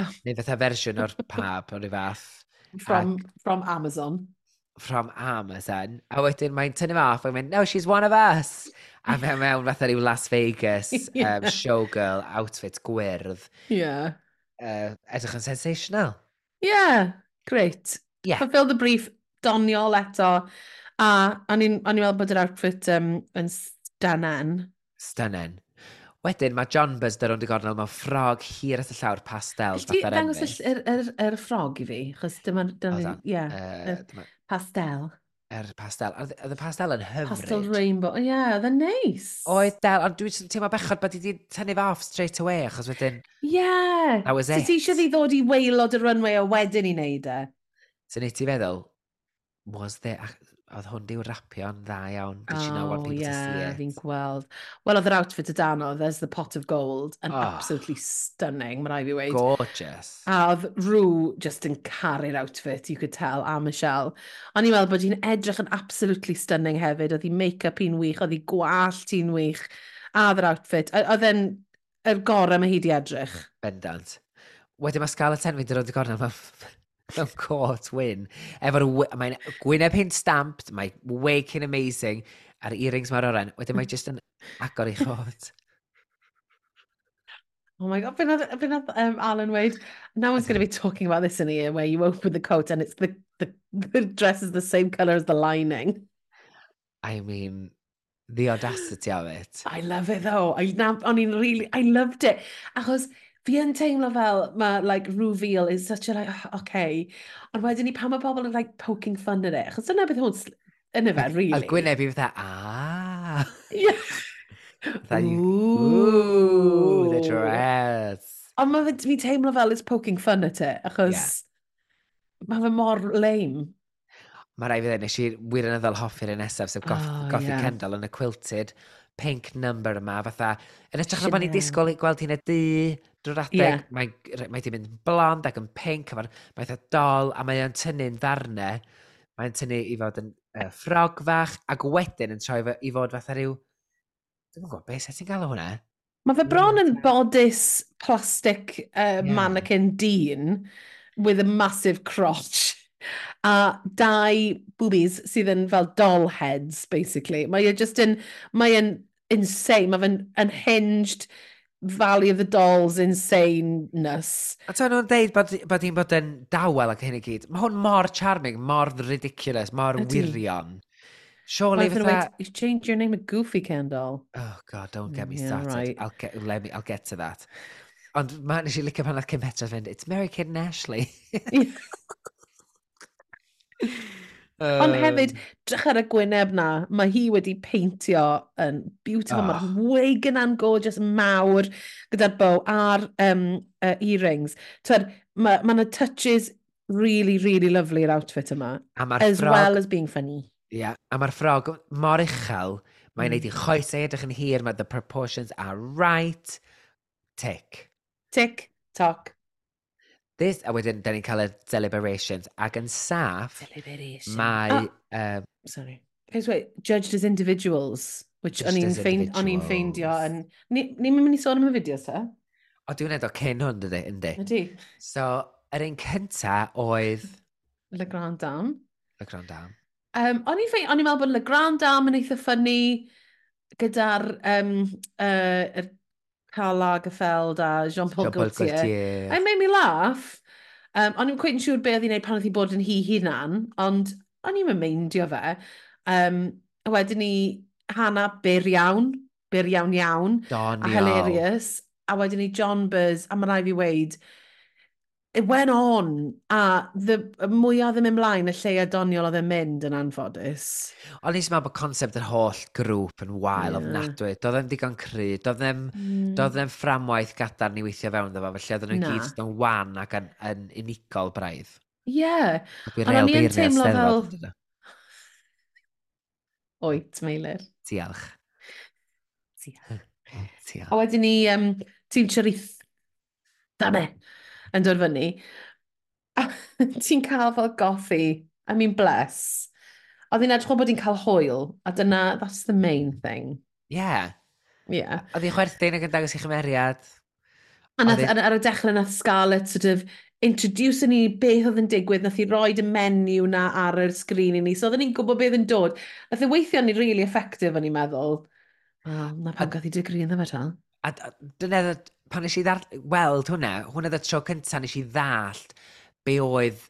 oh. neu fatha fersiwn o'r pab o'r fath. From, ac, from Amazon. From Amazon. A wedyn mae'n tynnu off ac mynd, no, she's one of us. A mewn mewn fatha ryw Las Vegas yeah. um, showgirl outfit gwyrdd. Yeah. Uh, edrych yn sensational. Yeah, great. Yeah. Fulfill the brief, doniol eto. A o'n i'n meddwl bod yr outfit um, yn stunning. Stunning. Wedyn mae John Buzder ond y gornel mewn ffrog hir at y llawr pastel. Gall ti dangos yr, yr, yr, ffrog i fi? Chos dyma... dyma ie, uh, pastel. Yr er pastel. Oedd y pastel yn hyfryd. Pastel rainbow. Ie, yeah, oedd yn neis. Oedd del, ond dwi'n teimlo bechod bod wedi tynnu fe off straight away, achos wedyn... Ie. Yeah. That was it. So ti eisiau ddi ddod i weilod y runway a wedyn i wneud e? So ni ti feddwl, was there oedd hwn diw rapio'n dda iawn. Did you know what oh, yeah, fi'n gweld. Wel, oedd yr outfit y dan oedd, there's the pot of gold, and oh, absolutely stunning, mae'n rhaid fi weid. Gorgeous. A oedd Rhw just yn caru'r outfit, you could tell, a Michelle. O'n i'n meddwl bod hi'n edrych yn absolutely stunning hefyd, oedd hi make-up hi'n wych, oedd hi gwallt hi'n wych, a oedd yr outfit. Oedd e'n yr gorau mae hi di edrych. Bendant. Wedyn mae Scarlett Envy dod o'r gorau, mae mewn court win. Efo'r, mae'n gwyneb hyn stamped, mae waking amazing, a'r earrings mae'r oren. Wedyn mae jyst yn agor i chod. Oh my god, been a, been a, um, Alan Wade, no one's going to be talking about this in a where you open the coat and it's the, the, the dress is the same colour as the lining. I mean, the audacity of it. I love it though. I, o'n i'n really, I loved it. Achos, fi yn teimlo fel mae like, reveal is such a like, oh, okay. Ond wedyn ni pan mae pobl yn like, poking fun at it, achos dyna beth hwn yn y fe, really. A Gwyneb i fatha, ah. Yeah. Fatha, ooh, the dress. Ond mae fi'n teimlo fel it's poking fun at it, achos yeah. mae fe mor lame. Mae rai fi ddweud, nes i wir yn yddol hoffi'r un nesaf, sef goth, oh, Goffi yeah. Kendall yn y Quilted pink number yma, fatha, yn ytrach na bod ni'n disgwyl i gweld hi'n y dŷ, drwy'r adeg, yeah. mae, mae di mynd yn blond ac yn pink, mae'n mae eitha dol, a mae'n tynnu'n ddarnau, mae'n tynnu i fod yn uh, ffrog fach, ac wedyn yn troi i fod fatha rhyw, dwi'n gwybod beth sy'n galw hwnna? Mae fe bron yn bodys plastic uh, yeah. mannequin dyn with a massive crotch. A dau boobies sydd yn fel doll heads, basically. Mae e just yn, mae e'n insane, mae fe'n unhinged Valley of the Dolls insaneness. A ta nhw'n deud bod, bod un bod yn dawel ac hyn i gyd. Mae hwn mor charming, mor ridiculous, mor Ydy. wirion. Surely fatha... That... You changed your name to Goofy Candle. Oh god, don't get me yeah, started. Right. I'll, get, let me, I'll get to that. Ond mae nes i licio pan oedd Kim Petra fynd, it's Mary Kid and Ashley. Uh... Ond hefyd, drych ar y gwyneb na, mae hi wedi peintio yn beautiful, oh. Ah. mae'r wig yna'n gorgeous, mawr, gyda'r bow a'r um, uh, earrings. Twed, mae yna ma touches really, really lovely yr outfit yma. As frog... well as being funny. Yeah, a mae'r ffrog mor uchel, mae'n mm. neud i mm. choesau edrych yn hir, mae the proportions are right. Tick. Tick, toc, this, a wedyn, da ni'n cael y deliberations. Ac yn saff, mae... Oh, um, sorry. Guys, wait, judged as individuals, which o'n i'n ffeind, ffeindio yn... Ni'n ni mynd i sôn am y fideo, ta? O, dwi'n edrych cyn hwn, dydy, yndi. Ydy. So, yr un cynta oedd... Le Grand Dame. Le Grand Dame. Um, o'n i'n ffeind, o'n i'n meddwl bod Le Grand Dame yn eitha ffynnu gyda'r um, uh, er Karl Lagerfeld a Jean-Paul Jean Gaultier. Gaultier. It made me laugh. Um, o'n i'n cweith yn siŵr beth oedd i'n neud pan oedd hi bod yn hi hunan, ond o'n i'n meindio fe. Um, a wedyn ni Hannah byr iawn, byr iawn iawn. Don a iawn. hilarious. A wedyn ni John Buzz, a mae rai fi weid, it went on, a the, y mwyaf ddim ymlaen, y lleia doniol oedd yn mynd yn anffodus. Ond nes i'n bod concept yr holl grŵp yn wael yeah. ofnadwy. Doedd e'n digon cry, doedd e'n mm. doedd e'n fframwaith gadar ni weithio fewn dda, felly oedd nhw'n gyd yn wan ac yn, yn unigol braidd. Ie. Yeah. Ond o'n i'n teimlo fel... Oet, Meilir. Diolch. Diolch. Diolch. A wedyn ni, um, ti'n siarith. Da me yn dod fyny. A ti'n cael fel goffi. I mean, bless. A ddyn edrych bod ti'n cael hwyl. A dyna, that's the main thing. Yeah. Yeah. Oedd hi'n chwerthin ac yn dangos i chymeriad. A nath, ar, ar y dechrau nath Scarlett sort of introduce ni beth oedd yn digwydd, nath i roed y menu na ar y sgrin i ni, so oedden ni'n gwybod beth yn dod. Nath i weithio ni really effective, o'n i'n meddwl. Wel, na pan gath i degree yn ddefa ta. A dyna pan nes i ddar... weld hwnna, hwnna oedd y tro cynta nes i ddallt be oedd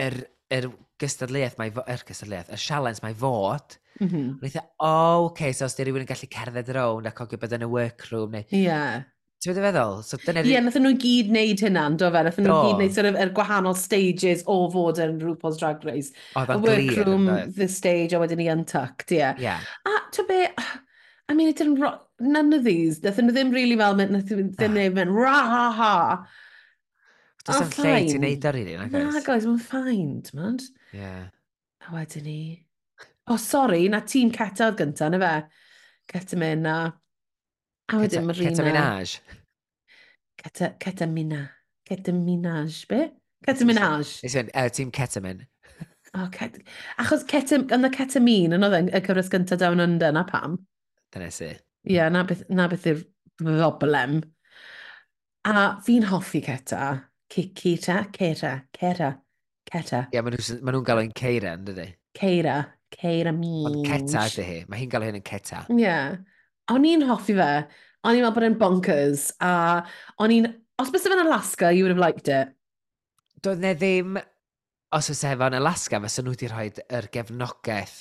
yr, yr gystadleuaeth mae... yr gystadleuaeth, y sialens mae fod. Mm -hmm. Wnaeth o, oh, okay, so os di rhywun yn gallu cerdded rownd a cogio bod yn y workroom neu... Ie. Yeah. Ti'n meddwl feddwl? So, dyna... Ie, yeah, nath nhw gyd wneud hynna, e? do fe? Nath nhw gyd wneud sort of, er gwahanol stages o fod yn RuPaul's Drag Race. Oedd o'n glir. Y workroom, the stage, a wedyn i untucked, ie. Yeah. yeah. A, to be, I mean, it didn't rock, none of these, nathyn nhw ddim really fel, nathyn nhw ddim neud mynd, ra ha ha. Does oh, yn lle ti'n ti wneud ar un, Na, guys, mae'n ffain, ti'n Yeah. A wedyn ni... O, oh, sori, na tîm Ceta oedd gyntaf, na fe? Ceta Mena. A wedyn Marina. Ceta Minaj. Ceta, Ceta Mina. Ceta Minaj, be? Ceta Minaj. Ysyn, uh, tîm Cetamin. O, oh, Ceta... Achos Ceta, yna Cetamin, yn oedd y cyfres gyntaf Down Under, na pam? Dyna si. Ie, yeah, na beth, na beth yw'r broblem. A fi'n hoffi Ceta. Cita, Ceta, Ceta, Ceta. Ie, yeah, maen nhw'n ma nhw gael o'n Ceira, yn dydy? Ceira, Ceira Mish. Ond Ceta ydy hi, mae hi'n gael hyn yn Ceta. Ie. Yeah. O'n i'n hoffi fe. O'n i'n meddwl bod e'n bonkers. A o'n i'n... Os bys efo'n Alaska, you would have liked it. Doedd ne ddim... Os oes efo yn Alaska, fysa nhw wedi rhoi yr gefnogaeth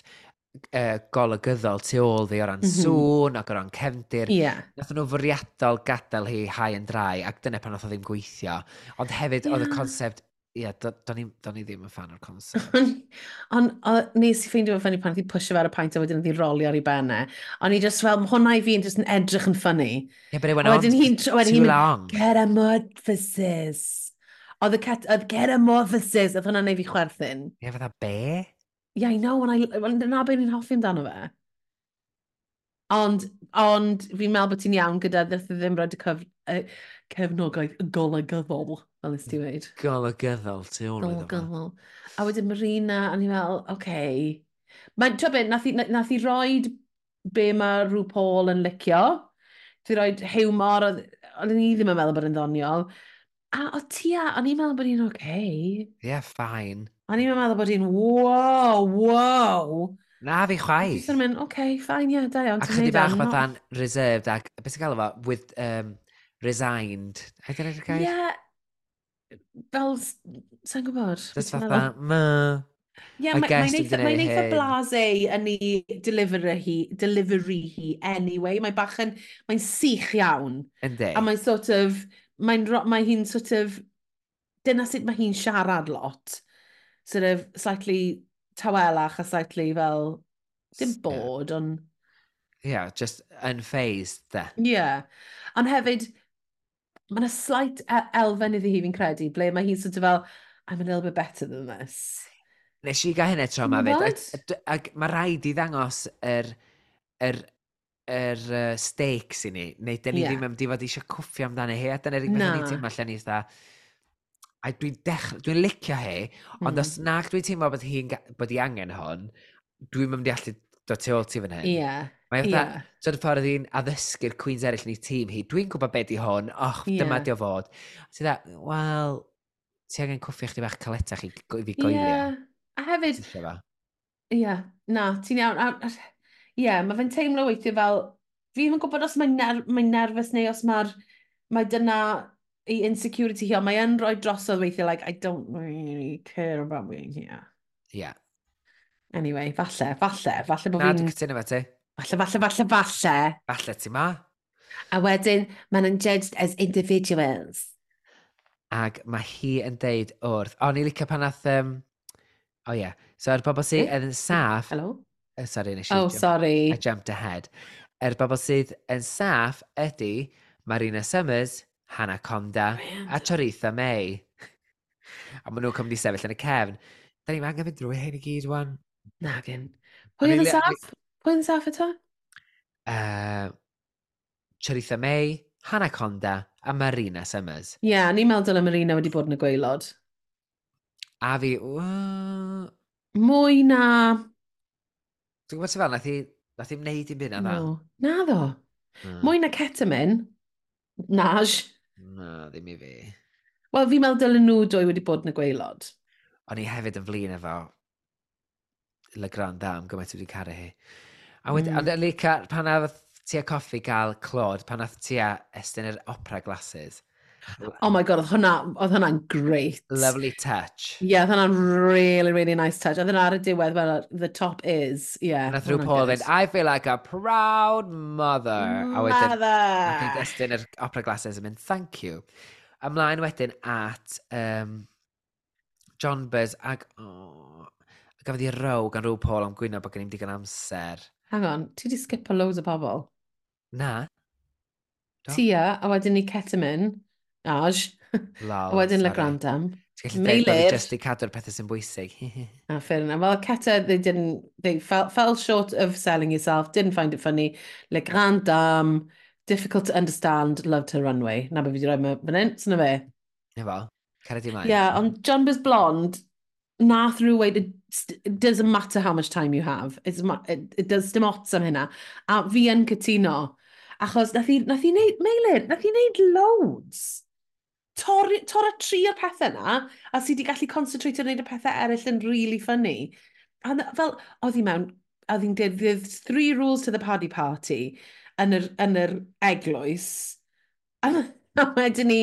uh, golygyddol tu ôl ddi o ran mm -hmm. sŵn ac o ran cefndir. Yeah. Nath nhw fwriadol gadael hi hau yn drai ac dyna pan oedd o ddim gweithio. Ond hefyd yeah. oedd y concept Ie, yeah, do'n do, do ni ddim yn fan o'r concept. Ond on, nes i ffeindio fe ffynnu pan oedd pwysio fe ar y paint a wedyn oedd i rolio ar ei bennau. Ond i just fel, hwnna i fi'n just yn edrych yn ffynnu. Ie, yeah, but it went on too long. Get a amorphosis. Oedd y cat, oedd get a amorphosis, oedd hwnna'n ei fi chwerthin. Ie, yeah, fatha be? Yeah, I know, and I, well, dyna beth ni'n hoffi amdano fe. Ond, ond fi'n meddwl bod ti'n iawn gyda ddeth ddim rhaid y cyf, uh, cefnogaeth golygyddol, fel nes ti wedi. Golygyddol, ti ôl iddo Golygyddol. A wedyn Marina, a ni'n meddwl, oce. Okay. Mae'n tro beth, nath i, nath i roed be mae rhyw Paul yn licio. Ti roed hiwmor, ond ni ddim yn meddwl bod yn ddoniol. A o tia, o'n i'n meddwl bod hi'n oce. Okay. Yeah, fine. O'n i'n meddwl bod hi'n wow, wow. Na fi chwaith. Dwi'n mynd, oce, okay, fine, ie, yeah, da iawn. A chyddi bach fatha'n reserved ac, beth sy'n gael efo, with um, resigned. A dyna i'r gair? Ie, fel, sa'n gwybod? Dys fatha, ma... Ie, mae'n eitha blase yn ei delivery hi, delivery hi anyway. Mae'n bach yn, mae'n sych iawn. Yndi. A mae'n sort of, mae'n mae hi'n sort of, dyna sut mae hi'n siarad lot. Sort of, slightly tawelach a slightly fel, dim bod, ond... Yeah, just unfazed, de. Yeah. Ond hefyd, mae yna slight e-, elfen iddi hi fi'n credu, ble mae hi'n sort of fel, I'm a little bit better than this. Nes i gael hynny tro yma fyd. Mae rhaid i ddangos yr, er, yr er yr uh, stakes i ni, neu dyn ni yeah. ddim yn di fod eisiau cwffio amdano hi, a da ni'r unig beth ni'n teimlo allan ni dda, a dwi'n dechrau, dwi'n licio hi, ond mm. os hmm. nag dwi'n teimlo bod hi, bod hi angen hon, dwi'n mynd i allu dod tu ôl ti fan hyn. Yeah. Mae fatha, yeah. dod y ffordd i'n addysgu'r Queens eraill yn ei tîm hi, dwi'n gwybod beth i hwn, och, yeah. dyma di o fod. Ti dda, wel, ti angen cwffio chdi bach caletach i fi goelio. Yeah. A hefyd, Ie, yeah. na, ti'n iawn yeah, mae fe'n teimlo weithio fel, fi ddim yn gwybod os mae'n ner mae nerfus neu os mae'r, mae dyna ei insecurity hi, ond mae yn rhoi drosodd weithio, like, I don't really care about being here. Yeah. Anyway, falle, falle, falle bod fi'n... Na, dwi'n cytuno fe ti. Falle, falle, falle, falle. Falle ti ma. A wedyn, mae'n yn judged as individuals. Ac mae hi yn deud wrth... O, ni licio pan nath... Um... O, oh, ie. Yeah. So, yr er bobl sy'n saff... Hello? Uh, Sorry, nes i... Oh, jump, sorry. I jumped ahead. Er bobl sydd yn saff ydy Marina Summers, Hannah Conda oh, Brilliant. a Choritha May. a maen nhw'n cymryd i sefyll yn y cefn. Da ni'n angen mynd drwy hyn i gyd, wan. Nagyn. Pwy yn y saff? Pwy yn y saff eto? Uh, Choritha May, Hannah Conda a Marina Summers. Ie, yeah, ni'n meddwl y Marina wedi bod yn y gweilod. A fi... Uh... Mwy na Dwi'n gwybod sef fel, nath i, nath i'n neud i'n byd na dda. No. Na ddo. Mm. Mwy na ketamin. Naj. Na, ddim i fi. Wel, fi'n meddwl dylen nhw dwy wedi bod yn y gweilod. O'n i hefyd yn flin efo Le Grand Dam, gymaint wedi caru hi. A wedi, mm. ond Lica, pan a ti a coffi gael clod, pan a ti a estyn yr opera glasses, Oh my god, oedd hwnna, oedd hwnna'n great. Lovely touch. Yeah, oedd hwnna'n really, really nice touch. Oedd hwnna ar y diwedd, well, the top is. Yeah, Nath rhyw Paul fynd, I feel like a proud mother. Mother! A wedyn, ac Estyn yr opera glasses yn mynd, thank you. Ymlaen wedyn at um, John Buzz ac... Oh, gafodd i row gan rhyw Paul am gwyno bod gen i'n digon amser. Hang on, ti di skip a loads o bobl? Na. Do. Tia, a wedyn ni ketamine. Aj. Lol. A wedyn le grandam. Ti'n gallu dweud bod fi jyst i cadw'r pethau sy'n bwysig. a ah, fair enough. Well, Cata, they didn't, they fell, fell short of selling yourself, didn't find it funny. Le grand dam. difficult to understand, loved her runway. Na beth fi di roi mewn fan hyn, sy'n fe? Ie fo, carad i mai. Yeah, ond John Biz Blond, nath through weid, it, it doesn't matter how much time you have. It's, it, it does dim ots am hynna. A fi yn cytuno, achos nath i, nath i neud, Meilir, nath i neud loads tor torra tri o'r pethau yna, a sydd wedi gallu concentrate ar wneud y pethau eraill yn really funny. A fel, oedd hi mewn, oedd hi'n dweud, there's three rules to the party party yn yr, yn yr eglwys. A, a wedyn ni,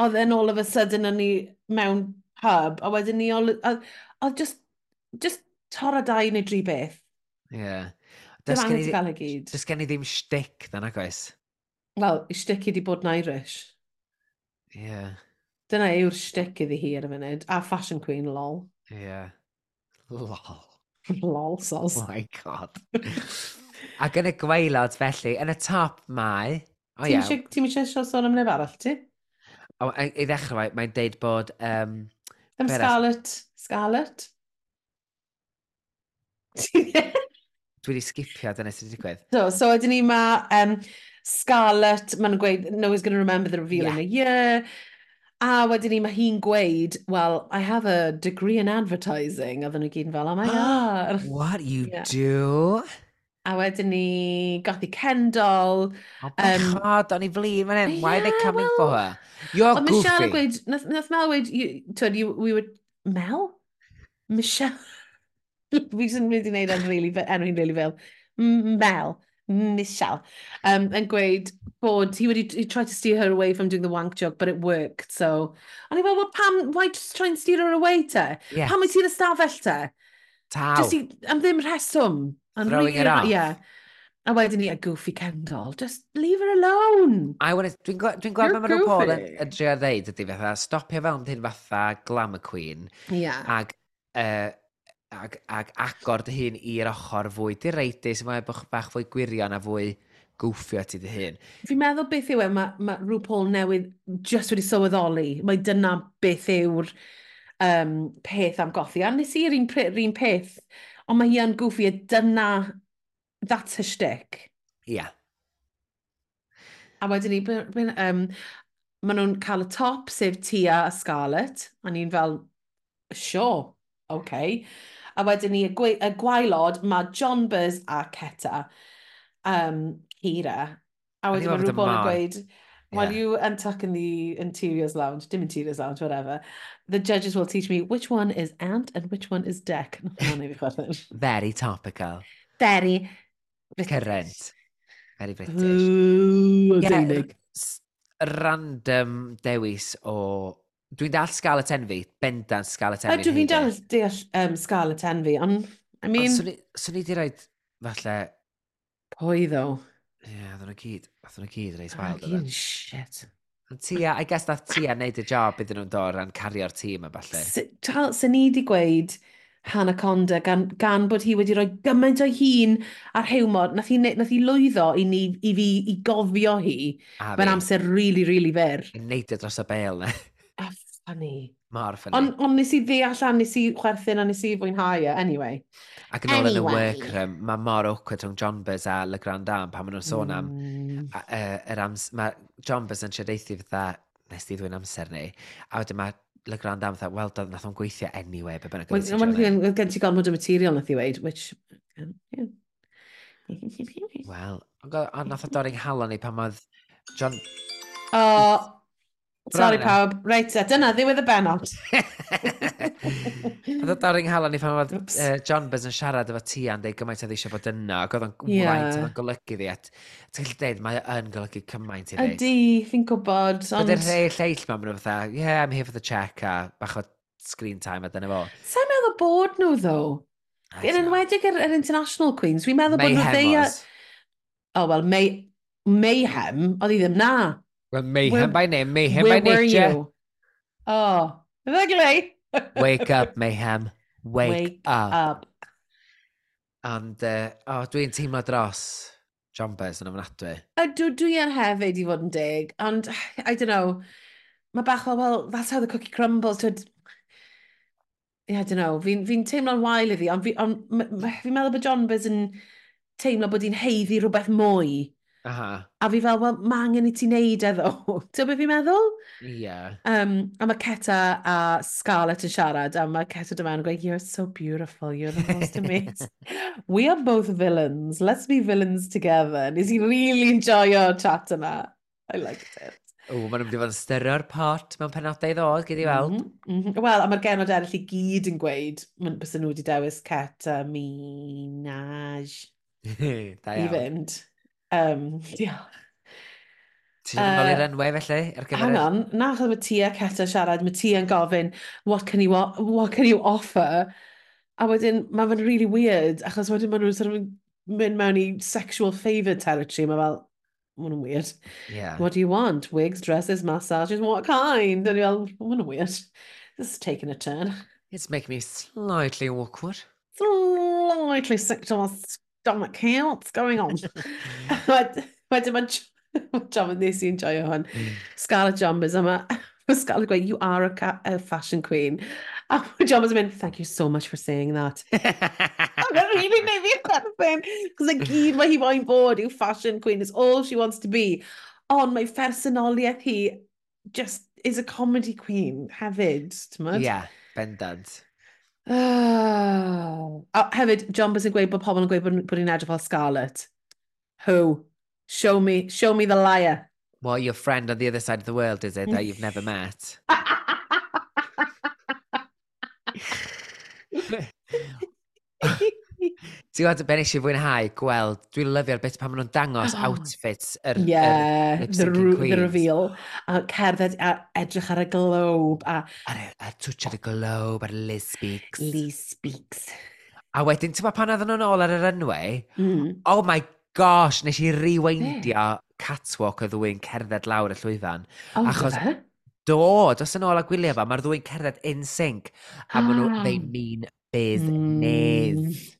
oedd yn all of a sudden yn ni mewn pub, a wedyn ni, oedd just, just tor a dau neu dri beth. Ie. Yeah. E does gen i ddim shtick, dan ac oes? Wel, i shtick i wedi bod yn Irish. Yeah. Dyna yw'r shtick iddi hi ar y funud. A fashion queen, lol. Yeah. Lol. lol, sos. Oh my god. Ac yn y gweilod felly, yn y top mae... O oh, iawn. ti eisiau sôn am neb arall, ti? O, I, I ddechrau, mae'n deud bod... Um, Am Scarlett. Scarlett? Dwi wedi skipio, dyna sydd wedi digwydd. So, so ydyn ni ma um, Scarlett, mae'n gweud, no one's going to remember the reveal yeah. in a year. A wedyn ni, mae hi'n gweud, well, I have a degree in advertising. Oedden nhw gyd yn fel, oh my god. What you yeah. do? A wedyn ni, gothi Kendall. Oh, um, bechod, o'n i flin, man hyn. Why are they coming well, for her? You're goofy. Michelle yn gweud, nath, nath Mel gweud, you, twyd, you, we were, Mel? Michelle? Fi sy'n mynd i wneud enw really, enw hi'n really fel. Mel. Michelle, um, yn gweud bod he would he tried to steer her away from doing the wank joke, but it worked, so... A ni fel, well, pam, why just try and steer her away te? Yes. Pam wyt ti'n ystafell te? Taw. Just i, am ddim rheswm. And Throwing really, it off. Yeah. A wedyn ni, a goofy Kendall, just leave her alone. I want to, dwi'n gweld dwi beth maen nhw'n pôl yn drio ddeud ydy fatha, stopio fel yn dyn fatha glamour queen. Yeah. Ag, uh, ag, ag agor dy hun i'r ochr fwy direidus, mae bach, bach fwy gwirion a fwy gwffio ti dy hun. Fi'n meddwl beth yw e, mae, ma RuPaul newydd just wedi sylweddoli. Mae dyna beth yw'r um, peth am gothi. A nes i'r un, un peth, ond mae hi yn gwffio dyna, that's her shtick. Ia. Yeah. A wedyn ni, um, maen nhw'n cael y top, sef Tia a Scarlett, a ni'n fel, sure, okay. A wedyn ni y, gwe, y gwaelod, mae John Buzz a Ceta, um, Hira. A wedyn mae rhywbeth yn gweud, While yeah. you untuck in the interiors lounge, dim interiors lounge, whatever, the judges will teach me which one is ant and which one is deck. Very topical. Very. Current. Very British. Ooh, yeah, random dewis o Dwi'n dall Scarlett Envy, bendant Scarlett Envy. Ydw, fi'n dal deall um, Scarlett Envy, ond, I mean... Ond, swn i di roed, falle... Pwy, ddo? Ie, yeah, ddyn nhw gyd, ddyn nhw gyd reis wild. Ddyn nhw shit. Tia, I guess nath Tia neud y job iddyn nhw'n dod ran cario'r tîm a falle. Tal, sy'n ni wedi gweud Hanaconda gan, gan bod hi wedi rhoi gymaint o hun ar hiwmor, nath hi, nath hi lwyddo i, ni, i fi i gofio hi. Mae'n amser really, really fer. Neud y dros y bel na funny. Mae'r ffynnu. Ond on nes i ddeall a nes i chwerthin a nes i fwynhau e, anyway. Ac yn ôl yn y workroom, mae mor awkward rhwng John Buzz a Le Grand Dame pan maen nhw'n sôn am mm. a, a, er ams, mae John Buzz yn siadeithi fatha, nes di ddwy'n amser ni, a wedyn mae Le Grand Dame fatha, wel, doedd nath o'n gweithio anyway, be bynnag. Mae'n gen ti gormod o material nath i weid, which... Yeah. Wel, ond nath o dorri'n halon ni pan oedd John... O, oh, Sori pawb. Reit, e, dyna ddiwedd y benod. Oedd o dar halon nghalon i pan oedd uh, John Buzz yn siarad efo ti a'n deud gymaint oedd eisiau bod yna, ac oedd o'n yeah. waith, oedd o'n golygu ddi, at ti'n gallu deud, mae yn golygu cymaint i ddi. Ydi, fi'n gwybod, ond... Oedd e'r rhai lleill ma'n mynd o fatha, yeah, I'm here for the check, a bach o screen time a dyna fo. Sa'n meddwl bod nhw, ddo? Yn enwedig yr, yr International Queens, fi'n meddwl bod nhw ddeia... Oh, wel, Mayhem oedd i ddim na. Well, mayhem where, by name, mayhem where by were nature. You? Oh, ddeglau. Wake up, mayhem. Wake, Wake up. up. And, uh, oh, dwi'n teimlo dros John Bez yn ofnadwy. Ydw, dwi yn hefyd i fod yn dig, ond, I don't know, mae bach o, well, that's how the cookie crumbles. Twyd, yeah, I don't know, fi'n fi, teimlo'n wael iddi, ond fi'n on, fi meddwl bod John Bez yn teimlo bod hi'n heiddi rhywbeth mwy Aha. A fi fel, wel, mae angen i ti wneud eddo. Ti'n beth fi'n meddwl? Ie. Yeah. Um, a mae Ceta a Scarlett yn siarad, a mae Ceta dyma yn gweud, you're so beautiful, you're the most amazing. We are both villains, let's be villains together. Nes i really enjoyo chat yna. I liked it. O, maen nhw'n mynd i fod yn styrio'r pot mewn penodau ddod, gyd i weld. Mm -hmm, mm -hmm. Wel, a mae'r genod eraill i gyd yn gweud, mae'n bys nhw wedi dewis Ceta Minaj. da iawn. I fynd. Um, diolch. Ti'n uh, ddol i'r enwau felly ar gyfer... Hang on, nath mae Tia Ceta siarad, Mattia yn gofyn, what can you, what can you offer? A wedyn, mae fe'n really weird, achos wedyn maen nhw'n sort of mynd mewn i sexual favour territory, mae fel, maen nhw'n weird. Yeah. What do you want? Wigs, dresses, massages, what kind? And fel, maen nhw'n weird. This is taking a turn. It's making me slightly awkward. Slightly sick to us. Stomach. What's going on? Wed- Wedyn mae John yn nes i enjoyo hwn. Scarlett Jombers yma. Mae Scarlett gweud, you are a, a fashion queen. A yn mynd, thank you so much for saying that. A mae'n really neud fi chwerthin. Cos y gyd mae hi moyn bod yw fashion queen. It's all she wants to be. Ond mae personoliaeth hi just is a comedy queen have hefyd. Ie. Ie, bendant. Oh. A hefyd, John Bus yn gweud bod pobl yn gweud bod, bod hi'n edrych fel Scarlett. Who? Show me, show me the liar. What, your friend on the other side of the world, is it, that you've never met? Ti'n gwybod, ben eisiau fwynhau, gweld, dwi'n lyfio'r bit pan maen nhw'n dangos oh. outfits yr yeah, er the, the reveal. A cerdded a edrych ar y globe. A, a, a twtch ar y globe, ar Liz Speaks. Liz Speaks. A wedyn, ti'n pan oedden nhw'n ôl ar yr runway, mm. oh my gosh, nes i rewindio yeah. catwalk y ddwy'n cerdded lawr y llwyfan. Oh, achos, yeah. Do, dos yn ôl a gwylio fa, mae'r ddwy'n cerdded in sync. A ah. maen nhw, they mean business. Mm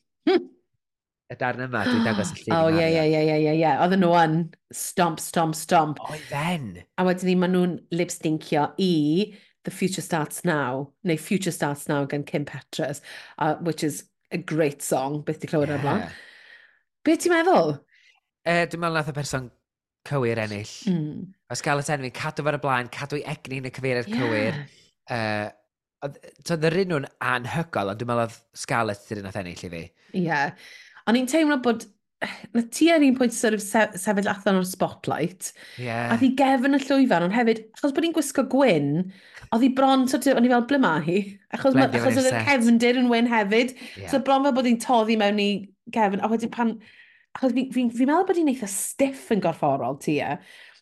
y darn yma, dwi'n dangos y llun. O, ie, ie, ie, ie, ie. ie. Oedden nhw yn stomp, stomp, stomp. Oedden. A wedyn ni, maen nhw'n lipstincio i The Future Starts Now, neu Future Starts Now gan Kim Petras, uh, which is a great song, beth di clywed yeah. ar blaen. Be ti'n meddwl? Uh, dwi'n meddwl nath y person cywir ennill. Mm. Os gael y tenfyn, cadw fe'r y blaen, cadw i egni yn y cyfeiriad yeah. cywir. E, uh, Oedd un nhw'n anhygol, ond dwi'n meddwl oedd Scarlett ddyrun oedd ennill i fi. Ie. Yeah o'n i'n teimlo bod na ti ar un pwynt sort of sef, sefyll allan o'r spotlight. Yeah. A ddi gefn y llwyfan, ond hefyd, achos bod hi'n gwisgo gwyn, oedd hi bron, sort of, o'n i fel, ble mae hi? Achos, ma, achos oedd y cefndir yn wyn hefyd. Yeah. So bron fel bod hi'n toddi mewn i gefn, a wedyn pan... Achos fi'n fi, fi, fi meddwl bod hi'n eitha stiff yn gorfforol ti e.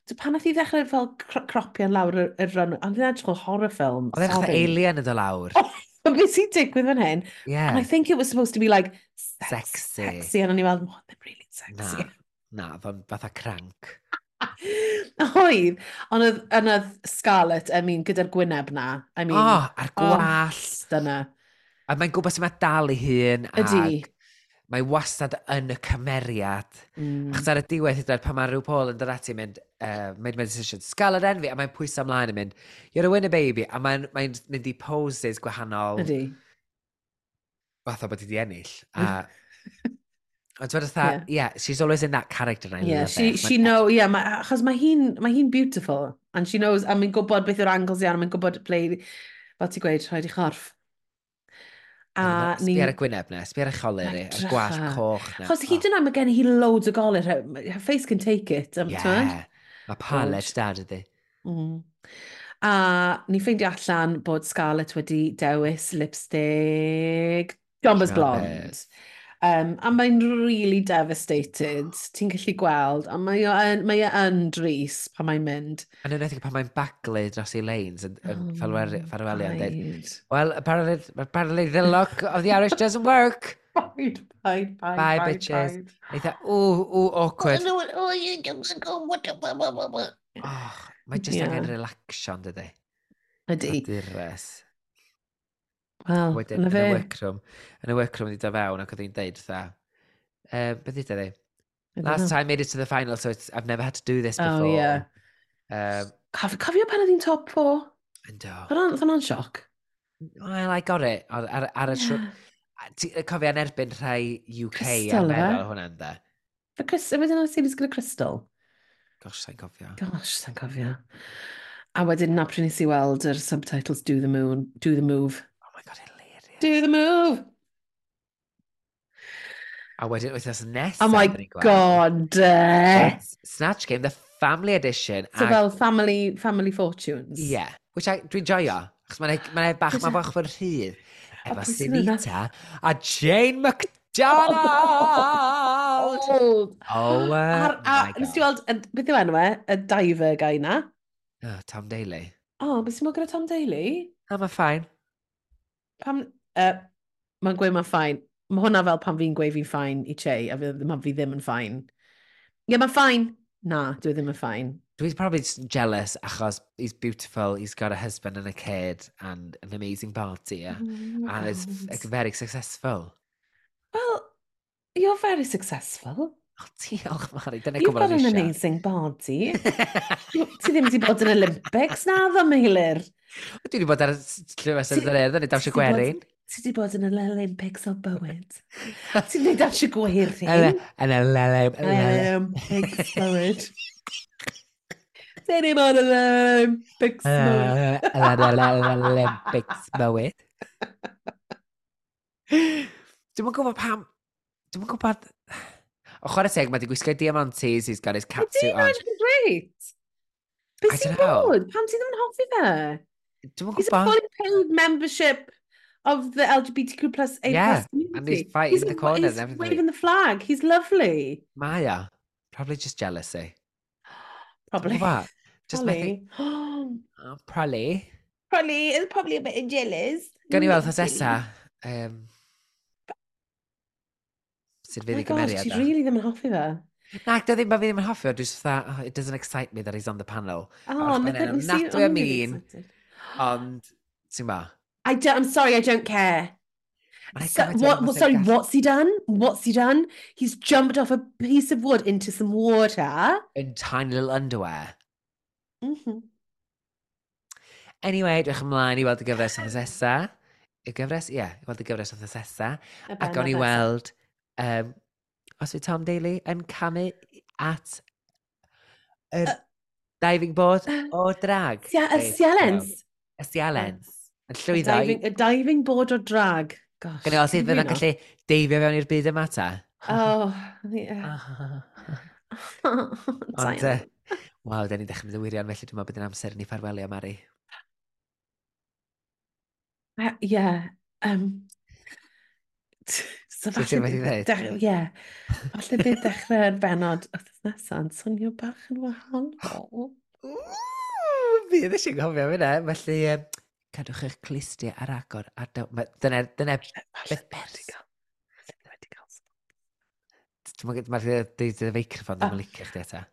So pan oedd hi ddechrau fel cro cropian lawr y, y rhan, ond dwi'n edrych o horror film. Oedd e'n alien ydw lawr. Oh, Ond beth sy'n digwydd fan hyn? Yeah. And I think it was supposed to be like, sex, sexy. Sexy, and o'n i'n meddwl, oh, they're really sexy. Na, na, fatha crank. Oedd, ond oedd, on oedd Scarlett, I mean, gyda'r gwyneb na. I mean, oh, a'r gwall. Oh, dyna. A mae'n gwybod sy'n mae dal ei hun. Ydy. Ag mae wastad yn y cymeriad. Mm. Achos ar y diwedd hyd yn oed, pan mae rhyw Paul yn dod ati mynd, uh, made my decision, sgal yr enfi, a mae'n pwysau ymlaen yn mynd, you're a winner baby, a mae'n mae mynd i poses gwahanol. Ydy. Fath o bod i di ennill. A, Ond dwi'n dweud, yeah, she's always in that character. I yeah, she, she know, yeah, ma, achos mae hi'n ma hi beautiful, and she knows, a mae'n gwybod beth yw'r angles iawn, a mae'n gwybod ble, fel ti'n gweud, rhaid i chorff. A ni... Sbi ar y gwyneb na, sbi ar y choler i, ar gwallt coch na. Chos hyd yn am gen hi loads o goler, her face can take it. Um, yeah, mae paled dad ydi. Mm. A ni ffeindio allan bod Scarlett wedi dewis lipstick Jombas Blonde. Um, a mae'n really devastated, ti'n gallu gweld, a mae yn, mae e yn dris pan mae'n mynd. Yn enwedig pan mae'n baglu dros ei lanes yn oh, ffarwelion dweud, well, apparently, apparently the look of the Irish doesn't work. Paid, Bye, bye, bye, bye, bitches. Eitha, ooh, ooh, awkward. Oh, no, oh, you don't go, what, what, what, what. Oh, mae jyst yeah. angen relaxio, dydy. Ydy. Adirres. Wel, Wedyn, yn y fe. workroom, yn y workroom wedi da fewn ac oedd hi'n deud, tha, Um, beth ydy dde? Last time I made it to the final, so it's, I've never had to do this oh, before. Oh, yeah. Um, Cof, cofio pan oedd hi'n top 4? Ynddo. Oedd hwnna'n sioc? Well, I got it. Ar, ar, ar y yeah. Cofio yn erbyn rhai UK Crystal, a meddwl hwnna'n da. Fy Crystal, wedyn o'n series gyda Crystal. Gosh, sa'n cofio. Gosh, sa'n cofio. A wedyn na pryn nes i weld yr subtitles Do the Moon, Do the Move god, hilarious. Do the move. A wedyn wythnos nesaf... Oh my god! Eh. Yes, Snatch Game, the family edition. So ag... fel family, family fortunes. Yeah, which I, dwi'n joio. Achos mae'n ma bach, mae'n bach fod rhydd. Efo Sinita a Jane McDonald! Oh, oh uh, my god. Nes ti weld, beth yw enw e? Y diver guy na? Oh, Tom Daly. Oh, beth sy'n mwyn gyda Tom Daly? Oh, mae'n ffain pam, uh, mae'n gweud mae'n ffain. Mae hwnna fel pan fi'n gweud fi'n ffain i Che, a fi, mae fi ddim yn ffain. Ie, yeah, mae'n ffain. Na, dwi ddim yn ffain. Dwi'n probably just jealous achos he's beautiful, he's got a husband and a kid and an amazing party, yeah? Mm, and it's very successful. Well, you're very successful. Oh, diolch, Mari. Dyna You've got an eisiau. amazing body. ti ddim wedi bod yn Olympics na, ddo, Meilir. Dwi wedi bod ar llywys yn ddyredd yn ei dawsio gwerin. Ti wedi bod yn y Olympics o bywyd. Ti'n gwneud dawsio gwerin. Yn y Olympics bywyd. Ti'n ei bod yn Olympics bywyd. Yn y Olympics bywyd. Dwi'n gwybod pam... Dwi'n gwybod O chwarae teg, mae di gwisgo diamantes, he's got his catsuit on. Ydy, great. Be I sy'n don't bod? Pam ti ddim yn hoffi fe? Dwi'n He's a gwybod. fully paid membership of the LGBTQ plus A Yeah, community. and he's fighting the corner and he's everything. waving the flag. He's lovely. Maya, probably just jealousy. Probably. What? Just methu, Probably. oh, ah, probably. probably It's probably a bit jealous. Gawn ni weld hos esa. Um, sy'n oh fydd i gymeriad. Oh my gosh, rili ddim yn hoffi fe. Na, dy ddim, mae fi ddim yn hoffi o, dwi'n fatha, oh, it doesn't excite me that he's on the panel. Oh, mae ddim yn Nad dwi'n mean, ond, ti'n ma? I don't, I'm sorry, I don't care. So, what, what, sorry, what's he done? What's he done? He's jumped off a piece of wood into some water. In tiny little underwear. Mm -hmm. Anyway, dwych ymlaen i weld y gyfres o'n sesa. Y gyfres, ie, yeah, i weld y gyfres o'n thesesa. Ac o'n i weld um, os yw Tom Daly yn camu at yr uh, diving board o drag. Sia, y sialens. Y sialens. Yn llwyddo. Y diving, y diving board o drag. Gosh. Gwneud os iddyn nhw'n gallu deifio fewn i'r byd yma ta. Oh, yeah. Ond, uh, waw, da ni'n dechrau mynd y wirion, felly dwi'n meddwl bod yn amser i ni ffarwelio, Mari. Ie. Uh, yeah. Um, So falle so wedi dweud. Ie. Falle bydd dechrau yn benod wrth nesaf yn swnio bach yn wahanol. Fydd eisiau gofio fi na. Felly, um, cadwch eich clistiau ar agor. A dyna, dyna beth persigol. Dwi'n meddwl dweud y feicroffon ddim yn licio chdi eta.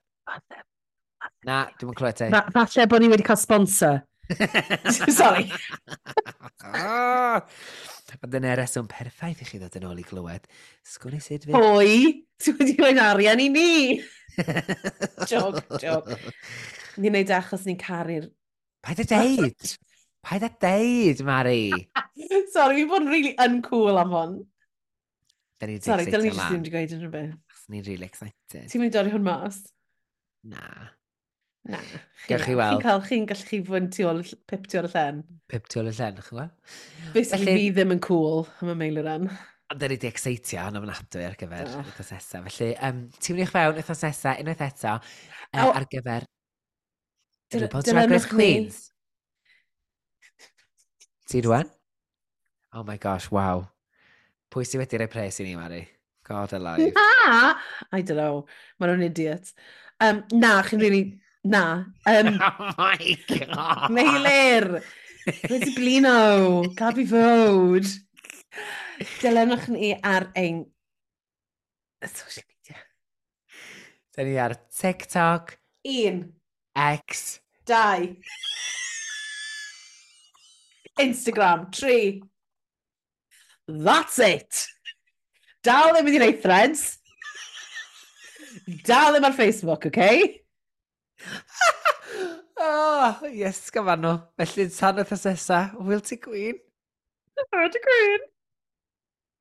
Na, dwi'n meddwl clywed te. Falle bod ni wedi cael sponsor. Sorry. A ah! dyna reswm perffaith i chi ddod yn ôl i glywed. Sgwni sut fe... Pwy? Ti wedi rhoi'n arian i ni! jog, jog. Ni'n neud e achos ni'n caru'r... Paid a deud! Paid a deud, Mari! Sorry, fi'n bod yn really uncool am hon. Da ni'n Sorry, dyna ni jyst ddim wedi gweud yn rhywbeth. Ni'n really excited. Ti'n mynd i dorri hwn mas? Na. Na. Gewch chi weld. Chi'n cael chi'n gallu chi fod yn tu ôl, pip tu ôl y llen. Pip tu ôl y llen, chi'n gweld? Basically, Felly... fi ddim yn cool am y mail o ran. Ond dyn ni wedi exeitio yn ofnadwy ar gyfer ah. oh. wythnos nesa. Felly, um, ti'n mynd i'ch fewn wythnos nesa, unwaith eto, uh, ar gyfer... Dylanwch Drag Race Queens. Ti rwan? Oh my gosh, wow. Pwy sydd wedi rhoi pres i ni, Mari? God alive. Ah! I don't know. Mae nhw'n idiot. Um, na, chi'n really Na. Um, oh my god. Meilir. Wedi blino. Gad i fod. Dylenwch ni ar ein social media. Da ni ar TikTok. Un. X. Dau. Instagram. Tri. That's it. Dal ddim wedi gwneud threads. Dal ddim ar Facebook. Okay? oh, yes, gyfan nhw. Felly, tan y thasesa, wyl ti Queen. Wyl ti gwyn?